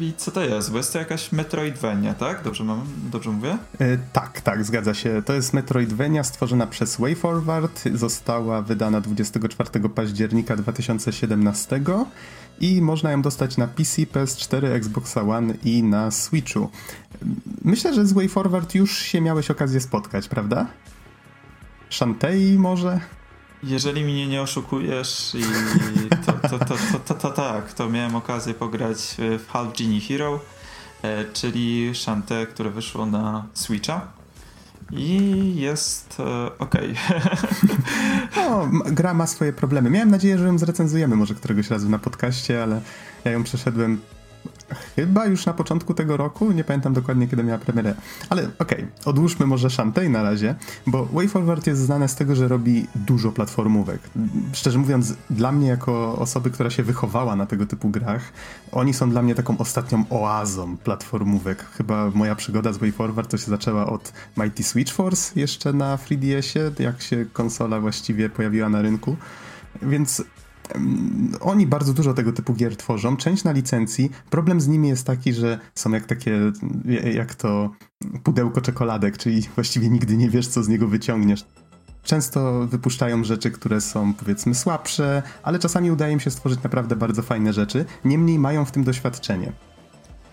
mi, co to jest, bo jest to jakaś Metroidvania, tak? Dobrze, mam, dobrze mówię? E, tak, tak, zgadza się. To jest Metroidvania stworzona przez WayForward, została wydana 24 października 2017 i można ją dostać na PC, PS4, Xbox One i na Switchu. Myślę, że z WayForward już się miałeś okazję spotkać, prawda? Shantae może? Jeżeli mnie nie oszukujesz i to, to, to, to, to, tak, to miałem okazję pograć w Half Genie Hero, e, czyli Shantae, które wyszło na Switcha. I jest e, ok. No, gra ma swoje problemy. Miałem nadzieję, że ją zrecenzujemy może któregoś razu na podcaście, ale ja ją przeszedłem Chyba już na początku tego roku, nie pamiętam dokładnie kiedy miała premierę. Ale okej, okay, odłóżmy może Shantae na razie, bo WayForward jest znane z tego, że robi dużo platformówek. Szczerze mówiąc, dla mnie jako osoby, która się wychowała na tego typu grach, oni są dla mnie taką ostatnią oazą platformówek. Chyba moja przygoda z WayForward to się zaczęła od Mighty Switch Force jeszcze na 3DS-ie, jak się konsola właściwie pojawiła na rynku. Więc oni bardzo dużo tego typu gier tworzą, część na licencji. Problem z nimi jest taki, że są jak takie, jak to pudełko czekoladek, czyli właściwie nigdy nie wiesz, co z niego wyciągniesz. Często wypuszczają rzeczy, które są powiedzmy słabsze, ale czasami udaje im się stworzyć naprawdę bardzo fajne rzeczy. Niemniej mają w tym doświadczenie.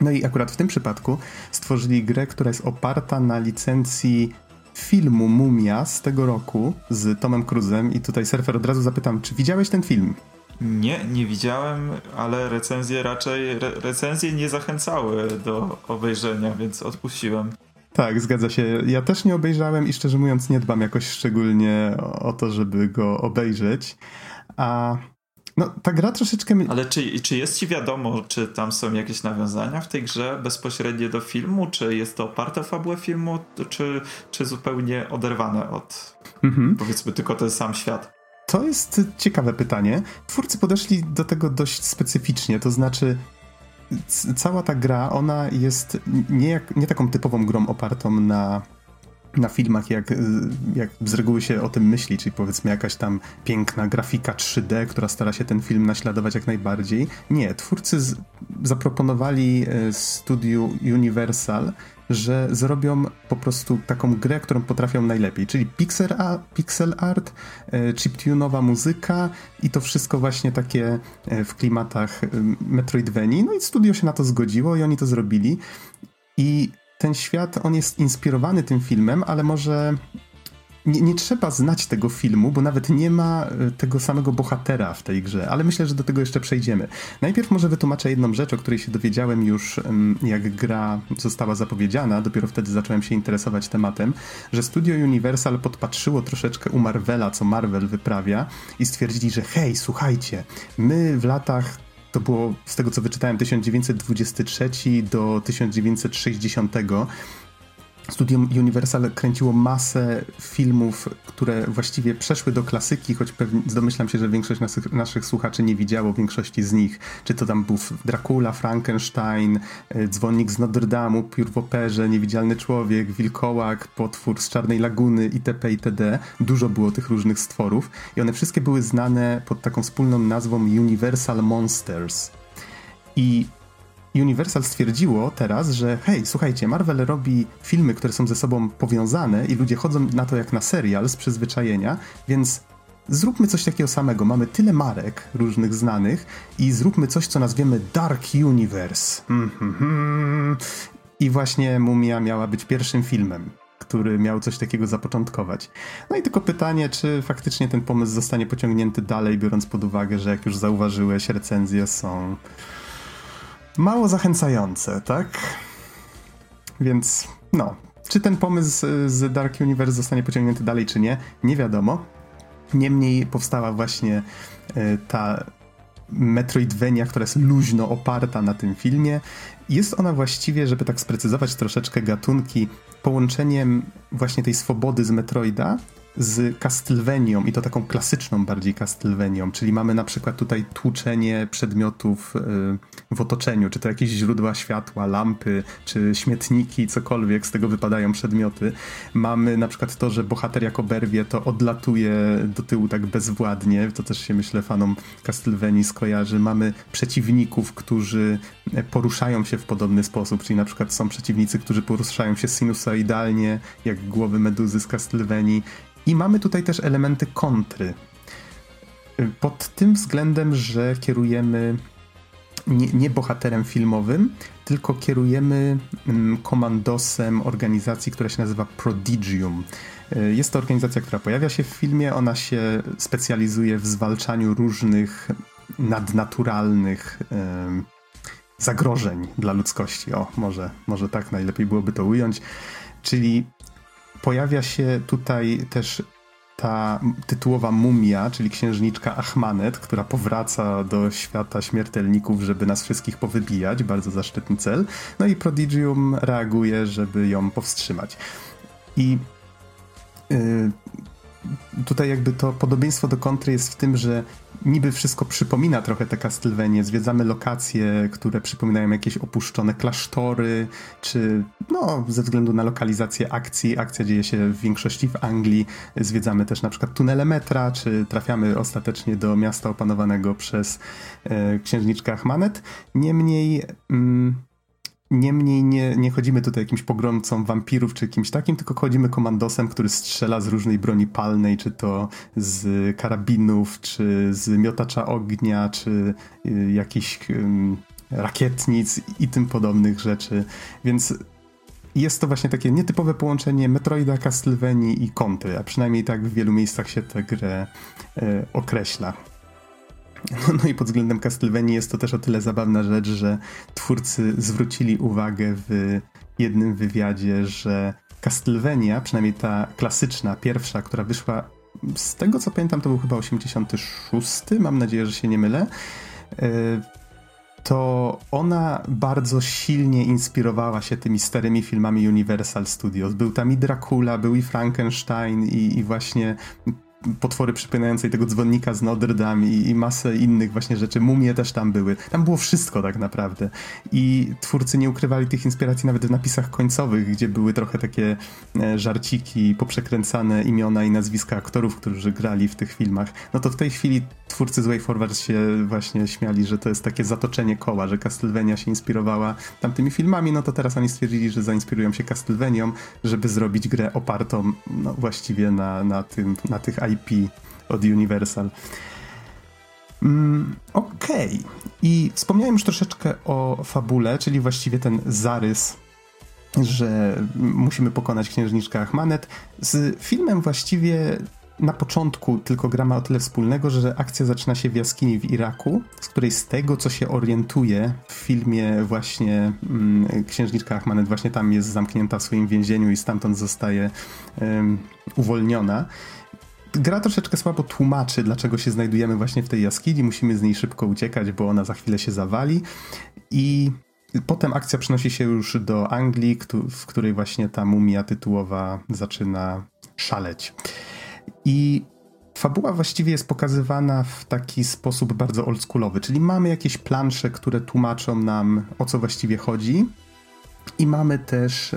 No i akurat w tym przypadku stworzyli grę, która jest oparta na licencji filmu Mumia z tego roku z Tomem Cruzem i tutaj surfer od razu zapytam, czy widziałeś ten film? Nie, nie widziałem, ale recenzje raczej, re, recenzje nie zachęcały do obejrzenia, więc odpuściłem. Tak, zgadza się. Ja też nie obejrzałem i szczerze mówiąc nie dbam jakoś szczególnie o to, żeby go obejrzeć. A no, ta gra troszeczkę... Ale czy, czy jest ci wiadomo, czy tam są jakieś nawiązania w tej grze bezpośrednie do filmu? Czy jest to oparte o fabułę filmu, czy, czy zupełnie oderwane od, mhm. powiedzmy, tylko ten sam świat? To jest ciekawe pytanie. Twórcy podeszli do tego dość specyficznie, to znaczy cała ta gra, ona jest nie, jak, nie taką typową grą opartą na na filmach, jak, jak z reguły się o tym myśli, czyli powiedzmy jakaś tam piękna grafika 3D, która stara się ten film naśladować jak najbardziej. Nie, twórcy z, zaproponowali e, studiu Universal, że zrobią po prostu taką grę, którą potrafią najlepiej, czyli pixel, a, pixel art, e, chiptune'owa muzyka i to wszystko właśnie takie e, w klimatach Metroidvanii. No i studio się na to zgodziło i oni to zrobili. I ten świat, on jest inspirowany tym filmem, ale może nie, nie, trzeba znać tego filmu, bo nawet nie ma e, tego samego bohatera w tej grze, ale myślę, że do tego jeszcze przejdziemy. Najpierw może wytłumaczę jedną rzecz, o której się dowiedziałem już, jak gra została zapowiedziana, dopiero wtedy zacząłem się interesować tematem, że studio Universal podpatrzyło troszeczkę u Marvela, co Marvel wyprawia i stwierdzili, że hej, słuchajcie, my w latach to było z tego co wyczytałem 1923 do 1960 Studium Universal kręciło masę filmów, które właściwie przeszły do klasyki, choć pewnie domyślam się, że większość naszych, naszych słuchaczy nie widziało większości z nich. Czy to tam był Dracula, Frankenstein, e, Dzwonnik z Notre Dame, Piór w operze, Niewidzialny Człowiek, Wilkołak, Potwór z Czarnej Laguny itp. itd. Dużo było tych różnych stworów i one wszystkie były znane pod taką wspólną nazwą Universal Monsters. I Universal stwierdziło teraz, że hej, słuchajcie, Marvel robi filmy, które są ze sobą powiązane i ludzie chodzą na to jak na serial z przyzwyczajenia, więc zróbmy coś takiego samego. Mamy tyle marek różnych znanych i zróbmy coś, co nazwiemy Dark Universe. I właśnie Mumia miała być pierwszym filmem który miał coś takiego zapoczątkować. No i tylko pytanie, czy faktycznie ten pomysł zostanie pociągnięty dalej, biorąc pod uwagę, że jak już zauważyłeś, recenzje są mało zachęcające, tak? Więc no, czy ten pomysł z Dark Universe zostanie pociągnięty dalej, czy nie, nie wiadomo. Niemniej powstała właśnie e, ta Metroidvania, która jest luźno oparta na tym filmie. Jest ona właściwie, żeby tak sprecyzować troszeczkę gatunki, połączeniem właśnie tej swobody z Metroida z Castlevanią i to taką klasyczną bardziej Castlevanią, czyli mamy na przykład tutaj tłuczenie przedmiotów y, w otoczeniu, czy to jakieś źródła światła, lampy, czy śmietniki, cokolwiek, z tego wypadają przedmioty. Mamy na przykład to, że bohater jako berwie to odlatuje do tyłu tak bezwładnie, to też się myślę fanom Castlevanii skojarzy. Mamy przeciwników, którzy poruszają się w podobny sposób, czyli na przykład są przeciwnicy, którzy poruszają się sinusoidalnie, jak głowy meduzy z Castlevanii i mamy tutaj też elementy kontry. Pod tym względem, że kierujemy nie, nie, bohaterem filmowym, tylko kierujemy mm, komandosem organizacji, która się nazywa Prodigium. Y, jest to organizacja, która pojawia się w filmie. Ona się specjalizuje w zwalczaniu różnych nadnaturalnych zagrożeń dla ludzkości. O, może, może tak najlepiej byłoby to ująć. Czyli pojawia się tutaj też ta tytułowa mumia, czyli księżniczka Ahmanet, która powraca do świata śmiertelników, żeby nas wszystkich powybijać. Bardzo zaszczytny cel. No i Prodigium reaguje, żeby ją powstrzymać. I yy, tutaj jakby to podobieństwo do kontry jest w tym, że niby wszystko przypomina trochę te Castlevanie, zwiedzamy lokacje, które przypominają jakieś opuszczone klasztory, czy no ze względu na lokalizację akcji, akcja dzieje się w większości w Anglii, zwiedzamy też na przykład tunele metra, czy trafiamy ostatecznie do miasta opanowanego przez e, księżniczkę Achmanet. Niemniej... Mm, Niemniej nie, nie chodzimy tutaj jakimś pogromcą wampirów czy kimś takim, tylko chodzimy komandosem, który strzela z różnej broni palnej, czy to z karabinów, czy z miotacza ognia, czy y, jakichś rakietnic i tym podobnych rzeczy. Więc jest to właśnie takie nietypowe połączenie Metroida, Castlevania i Kontry, a przynajmniej tak w wielu miejscach się tę grę e, określa. No, no i pod względem Castlevania jest to też o tyle zabawna rzecz, że twórcy zwrócili uwagę w jednym wywiadzie, że Castlevania, przynajmniej ta klasyczna, pierwsza, która wyszła z tego co pamiętam, to był chyba 86, mam nadzieję, że się nie mylę. E, to ona bardzo silnie inspirowała się tymi starymi filmami Universal Studios. Był tam i Dracula, był i Frankenstein, i, i właśnie potwory przypominające tego dzwonnika z Notre Dame i, i, masę innych właśnie rzeczy. Mumie też tam były. Tam było wszystko tak naprawdę. I twórcy nie ukrywali tych inspiracji nawet w napisach końcowych, gdzie były trochę takie e, żarciki, poprzekręcane imiona i nazwiska aktorów, którzy grali w tych filmach. No to w tej chwili twórcy z Way Forward się właśnie śmiali, że to jest takie zatoczenie koła, że Castlevania się inspirowała tamtymi filmami, no to teraz oni stwierdzili, że zainspirują się Castlevanią, żeby zrobić grę opartą no, właściwie na, na, tym, na tych IP od Universal. Mm, Okej. Okay. I wspomniałem już troszeczkę o fabule, czyli właściwie ten zarys że musimy pokonać księżniczkę Achmanet. Z filmem właściwie na początku tylko gra ma o tyle wspólnego, że akcja zaczyna się w jaskini w Iraku, z której z tego, co się orientuje w filmie właśnie mm, księżniczka Ahmanet właśnie tam jest zamknięta w swoim więzieniu i stamtąd zostaje uwolniona. Gra troszeczkę słabo tłumaczy, dlaczego się znajdujemy właśnie w tej jaskini. Musimy z niej szybko uciekać, bo ona za chwilę się zawali. I potem akcja przenosi się już do Anglii, w której właśnie ta mumia tytułowa zaczyna szaleć. I fabuła właściwie jest pokazywana w taki sposób bardzo oldschoolowy, czyli mamy jakieś plansze, które tłumaczą nam o co właściwie chodzi. I mamy też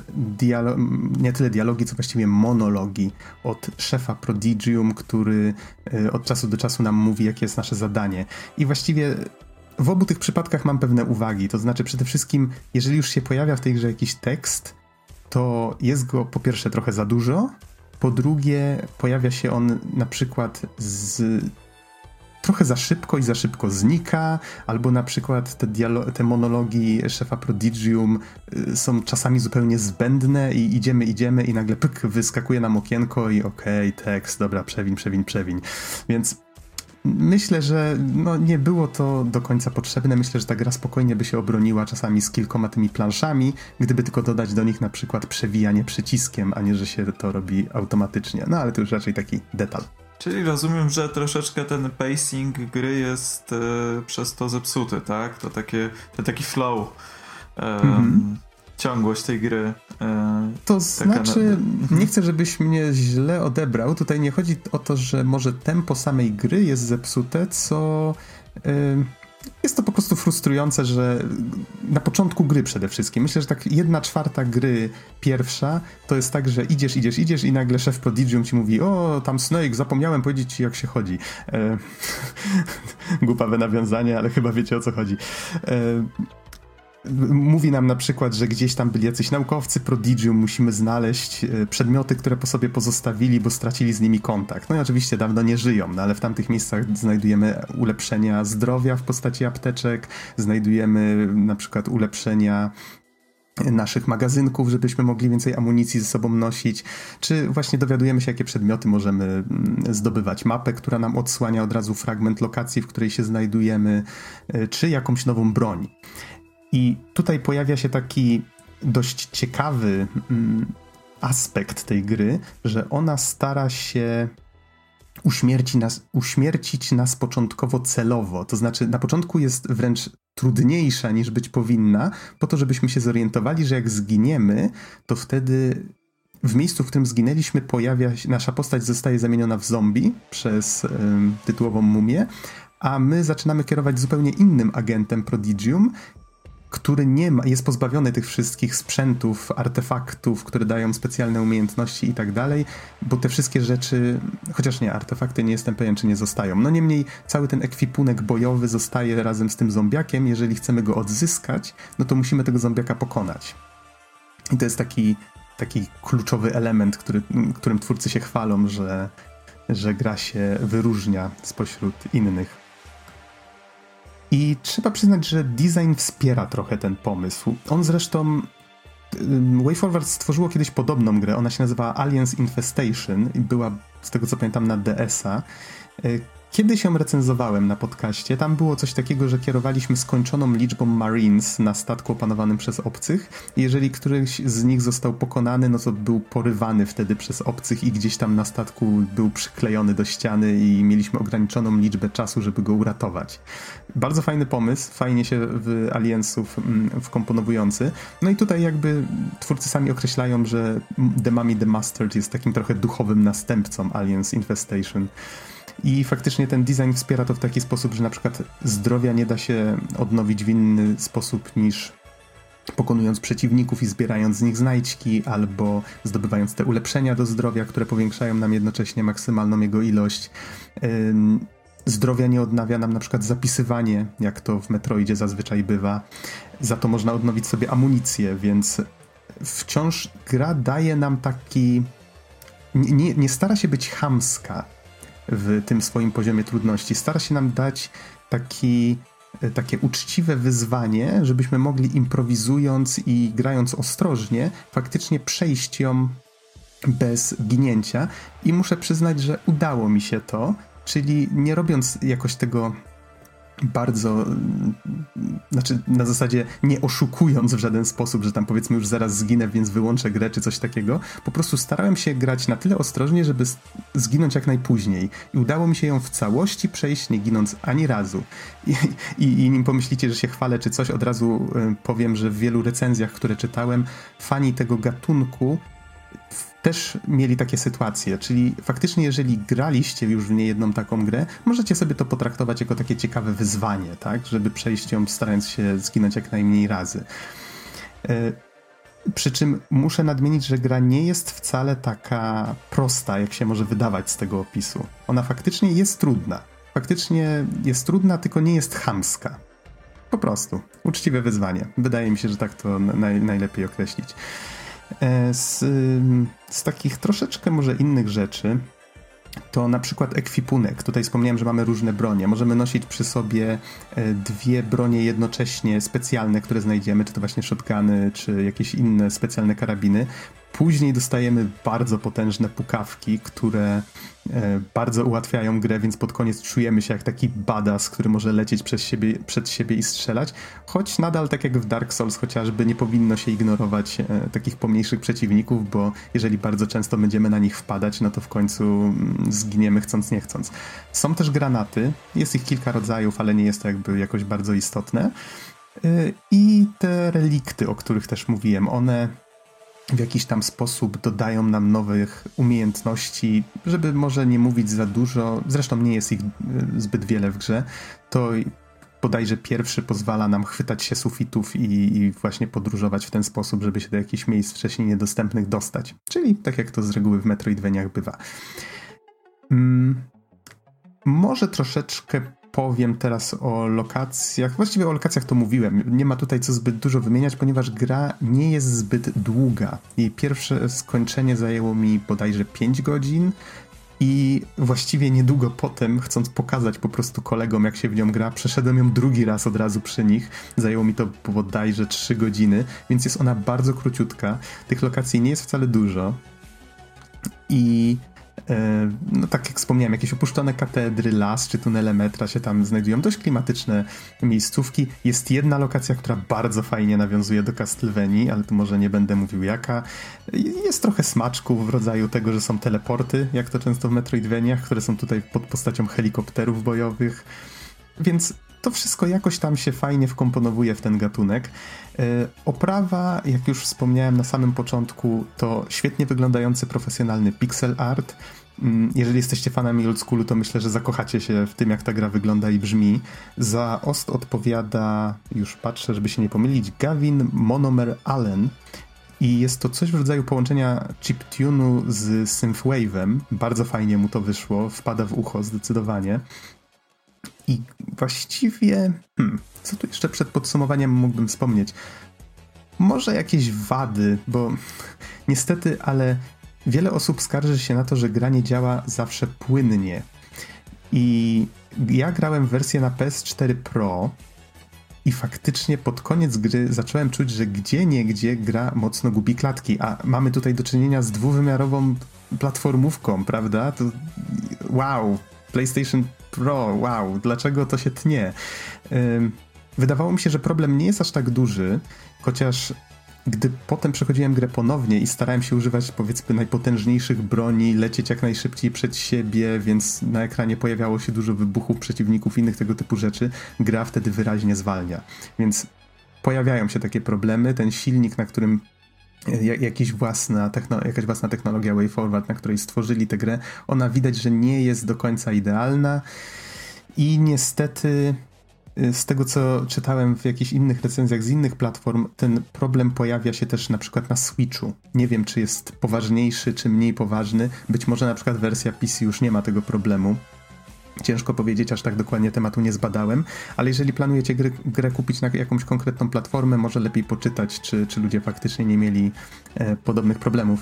nie tyle dialogi, co właściwie monologi od szefa Prodigium, który e, od czasu do czasu nam mówi, jakie jest nasze zadanie. I właściwie w obu tych przypadkach mam pewne uwagi. To znaczy, przede wszystkim, jeżeli już się pojawia w tej grze jakiś tekst, to jest go po pierwsze trochę za dużo, po drugie, pojawia się on na przykład z trochę za szybko i za szybko znika, albo na przykład te, te monologi szefa Prodigium y, są czasami zupełnie zbędne i idziemy, idziemy i nagle pyk, wyskakuje nam okienko i okej, okay, tekst, dobra, przewin, przewin, przewin. Więc Myślę, że no, nie było to do końca potrzebne. Myślę, że ta gra spokojnie by się obroniła czasami z kilkoma tymi planszami, gdyby tylko dodać do nich na przykład przewijanie przyciskiem, a nie, że się to robi automatycznie. No ale to już raczej taki detal. Czyli rozumiem, że troszeczkę ten pacing gry jest e, przez to zepsuty, tak? To takie, taki flow. E, mm-hmm ciągłość tej gry. E, to znaczy, na... nie chcę, żebyś mnie źle odebrał. Tutaj nie chodzi o to, że może tempo samej gry jest zepsute, co. Jest to po prostu frustrujące, że na początku gry przede wszystkim. Myślę, że tak jedna czwarta gry pierwsza to jest tak, że idziesz, idziesz, idziesz i nagle szef Prodigium ci mówi o, tam Snake, zapomniałem powiedzieć ci jak się chodzi. E, głupawe nawiązanie, ale chyba wiecie o co chodzi. E, Mówi nam na przykład, że gdzieś tam byli jacyś naukowcy Prodigium, musimy znaleźć e, przedmioty, które po sobie pozostawili, bo stracili z nimi kontakt. No i oczywiście dawno nie żyją, no ale w tamtych miejscach znajdujemy ulepszenia zdrowia w postaci apteczek, znajdujemy na przykład ulepszenia naszych magazynków, żebyśmy mogli więcej amunicji ze sobą nosić, czy właśnie dowiadujemy się, jakie przedmioty możemy mm, zdobywać. Mapę, która nam odsłania od razu fragment lokacji, w której się znajdujemy, e, czy jakąś nową broń. I tutaj pojawia się taki dość ciekawy mm, aspekt tej gry, że ona stara się uśmierci nas, uśmiercić nas początkowo celowo. To znaczy, na początku jest wręcz trudniejsza niż być powinna, po to, żebyśmy się zorientowali, że jak zginiemy, to wtedy w miejscu, w którym zginęliśmy, pojawia się, nasza postać zostaje zamieniona w zombie przez ym, tytułową mumię, a my zaczynamy kierować zupełnie innym agentem Prodigium, który nie ma, jest pozbawiony tych wszystkich sprzętów, artefaktów, które dają specjalne umiejętności i tak dalej, bo te wszystkie rzeczy, chociaż nie, artefakty nie jestem pewien, czy nie zostają. No niemniej cały ten ekwipunek bojowy zostaje razem z tym zombiakiem. Jeżeli chcemy go odzyskać, no to musimy tego zombiaka pokonać. I to jest taki, taki kluczowy element, który, którym twórcy się chwalą, że, że gra się wyróżnia spośród innych. I trzeba przyznać, że design wspiera trochę ten pomysł. On zresztą. WayForward stworzyło kiedyś podobną grę. Ona się nazywała Aliens Infestation i była, z tego co pamiętam, na DS-a. Kiedyś ją recenzowałem na podcaście. Tam było coś takiego, że kierowaliśmy skończoną liczbą Marines na statku opanowanym przez obcych. Jeżeli któryś z nich został pokonany, no to był porywany wtedy przez obcych i gdzieś tam na statku był przyklejony do ściany i mieliśmy ograniczoną liczbę czasu, żeby go uratować. Bardzo fajny pomysł, fajnie się w Aliensów mm, wkomponowujący. No i tutaj jakby twórcy sami określają, że The Mummy The Mustard jest takim trochę duchowym następcą Aliens Infestation. I faktycznie ten design wspiera to w taki sposób, że na przykład zdrowia nie da się odnowić w inny sposób niż pokonując przeciwników i zbierając z nich znajdźki, albo zdobywając te ulepszenia do zdrowia, które powiększają nam jednocześnie maksymalną jego ilość. Zdrowia nie odnawia nam na przykład zapisywanie, jak to w Metroidzie zazwyczaj bywa. Za to można odnowić sobie amunicję, więc wciąż gra daje nam taki. Nie, nie stara się być chamska w tym swoim poziomie trudności. Stara się nam dać taki, e, takie uczciwe wyzwanie, żebyśmy mogli improwizując i grając ostrożnie, faktycznie przejść ją bez ginięcia. I muszę przyznać, że udało mi się to, czyli nie robiąc jakoś tego bardzo, znaczy na zasadzie nie oszukując w żaden sposób, że tam powiedzmy już zaraz zginę, więc wyłączę grę czy coś takiego. Po prostu starałem się grać na tyle ostrożnie, żeby zginąć jak najpóźniej. I udało mi się ją w całości przejść, nie ginąc ani razu. I, i, i nim pomyślicie, że się chwalę czy coś, od razu y, powiem, że w wielu recenzjach, które czytałem, fani tego gatunku też mieli takie sytuacje, czyli faktycznie jeżeli graliście już w niejedną taką grę, możecie sobie to potraktować jako takie ciekawe wyzwanie, tak, żeby przejść ją starając się zginąć jak najmniej razy. E, przy czym muszę nadmienić, że gra nie jest wcale taka prosta, jak się może wydawać z tego opisu. Ona faktycznie jest trudna. Faktycznie jest trudna, tylko nie jest chamska. Po prostu. Uczciwe wyzwanie. Wydaje mi się, że tak to naj, najlepiej określić. E, z, z takich troszeczkę może innych rzeczy, to na przykład ekwipunek. Tutaj wspomniałem, że mamy różne bronie. Możemy nosić przy sobie e, dwie bronie jednocześnie specjalne, które znajdziemy, czy to właśnie shotguny, czy jakieś inne specjalne karabiny. Później dostajemy bardzo potężne pukawki, które e, bardzo ułatwiają grę, więc pod koniec czujemy się jak taki badass, który może lecieć przez siebie, przed siebie i strzelać. Choć nadal, tak jak w Dark Souls chociażby, nie powinno się ignorować e, takich pomniejszych przeciwników, bo jeżeli bardzo często będziemy na nich wpadać, no to w końcu mm, zginiemy chcąc nie chcąc. Są też granaty, jest ich kilka rodzajów, ale nie jest to jakby jakoś bardzo istotne. E, I te relikty, o których też mówiłem, one w jakiś tam sposób dodają nam nowych umiejętności, żeby może nie mówić za dużo, zresztą nie jest ich e, zbyt wiele w grze, to bodajże pierwszy pozwala nam chwytać się sufitów i, i, właśnie podróżować w ten sposób, żeby się do jakichś miejsc wcześniej niedostępnych dostać. Czyli tak jak to z reguły w Metroidvaniach bywa. Hmm, może troszeczkę powiem teraz o lokacjach. Właściwie o lokacjach to mówiłem. Nie ma tutaj co zbyt dużo wymieniać, ponieważ gra nie jest zbyt długa. Jej pierwsze skończenie zajęło mi bodajże 5 godzin. I właściwie niedługo potem, chcąc pokazać po prostu kolegom, jak się w nią gra, przeszedłem ją drugi raz od razu przy nich. Zajęło mi to bodajże 3 godziny, więc jest ona bardzo króciutka. Tych lokacji nie jest wcale dużo. I no tak jak wspomniałem, jakieś opuszczone katedry, las czy tunele metra się tam znajdują. Dość klimatyczne miejscówki. Jest jedna lokacja, która bardzo fajnie nawiązuje do Castlevanii, ale tu może nie będę mówił jaka. Jest trochę smaczków w rodzaju tego, że są teleporty, jak to często w Metroidvaniach, które są tutaj pod postacią helikopterów bojowych. Więc to wszystko jakoś tam się fajnie wkomponowuje w ten gatunek. E, oprawa, jak już wspomniałem na samym początku, to świetnie wyglądający profesjonalny pixel art. Mm, jeżeli jesteście fanami oldschoolu, to myślę, że zakochacie się w tym, jak ta gra wygląda i brzmi. Za OST odpowiada, już patrzę, żeby się nie pomylić, Gavin Monomer Allen. I jest to coś w rodzaju połączenia chiptune'u z synthwave'em. Bardzo fajnie mu to wyszło, wpada w ucho zdecydowanie. I właściwie, hmm, co tu jeszcze przed podsumowaniem mógłbym wspomnieć? Może jakieś wady, bo niestety, ale wiele osób skarży się na to, że gra nie działa zawsze płynnie. I ja grałem wersję na PS4 Pro i faktycznie pod koniec gry zacząłem czuć, że gdzie nie gdzie gra mocno gubi klatki, a mamy tutaj do czynienia z dwuwymiarową platformówką, prawda? To wow, PlayStation Pro, wow, dlaczego to się tnie? Wydawało mi się, że problem nie jest aż tak duży, chociaż gdy potem przechodziłem grę ponownie i starałem się używać powiedzmy najpotężniejszych broni, lecieć jak najszybciej przed siebie, więc na ekranie pojawiało się dużo wybuchów przeciwników, innych tego typu rzeczy, gra wtedy wyraźnie zwalnia. Więc pojawiają się takie problemy. Ten silnik, na którym jakiś własna jakaś własna technologia WayForward, na której stworzyli tę grę, ona widać, że nie jest do końca idealna i niestety y, z tego, co czytałem w jakichś innych recenzjach z innych platform, ten problem pojawia się też na przykład na Switchu. Nie wiem, czy jest poważniejszy, czy mniej poważny. Być może na przykład wersja PC już nie ma tego problemu. Ciężko powiedzieć, aż tak dokładnie tematu nie zbadałem, ale jeżeli planujecie grę, grę kupić na jakąś konkretną platformę, może lepiej poczytać, czy, czy ludzie faktycznie nie mieli e, podobnych problemów.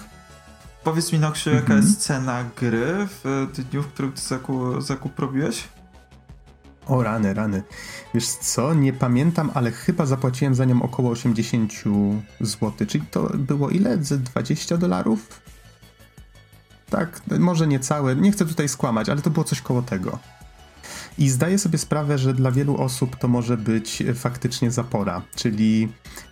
Powiedz mi, Noksiu, jaka mm -hmm. jest cena gry w dniu, w którym ty zakup, zakup robiłeś? O rany, rany. Wiesz co, nie pamiętam, ale chyba zapłaciłem za nią około 80 zł, czyli to było ile? Ze 20 dolarów? Tak, może nie całe, nie chcę tutaj skłamać, ale to było coś koło tego. I zdaję sobie sprawę, że dla wielu osób to może być faktycznie zapora. Czyli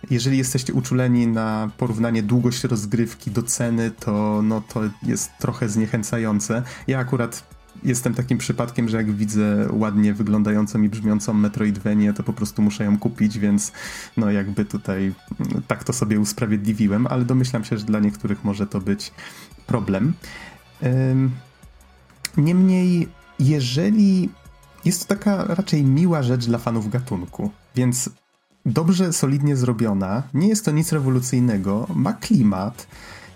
jeżeli jesteście uczuleni na porównanie długość rozgrywki do ceny, to, no, to jest trochę zniechęcające. Ja akurat jestem takim przypadkiem, że jak widzę ładnie wyglądającą i brzmiącą Metroidvanię, to po prostu muszę ją kupić, więc no jakby tutaj tak to sobie usprawiedliwiłem, ale domyślam się, że dla niektórych może to być problem. Niemniej, jeżeli jest to taka raczej miła rzecz dla fanów gatunku, więc dobrze, solidnie zrobiona, nie jest to nic rewolucyjnego, ma klimat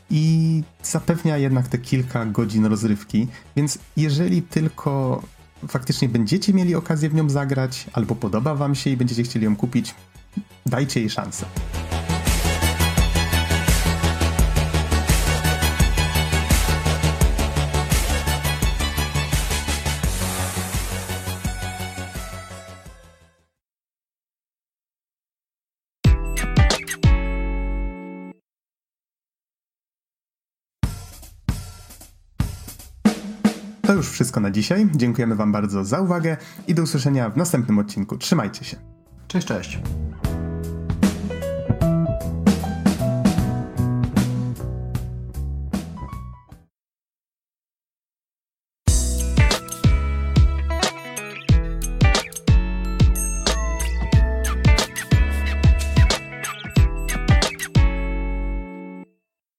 i zapewnia jednak te kilka godzin rozrywki, więc jeżeli tylko faktycznie będziecie mieli okazję w nią zagrać, albo podoba wam się i będziecie chcieli ją kupić, dajcie jej szansę. Już wszystko na dzisiaj. Dziękujemy Wam bardzo za uwagę i do usłyszenia w następnym odcinku. Trzymajcie się. Cześć, cześć.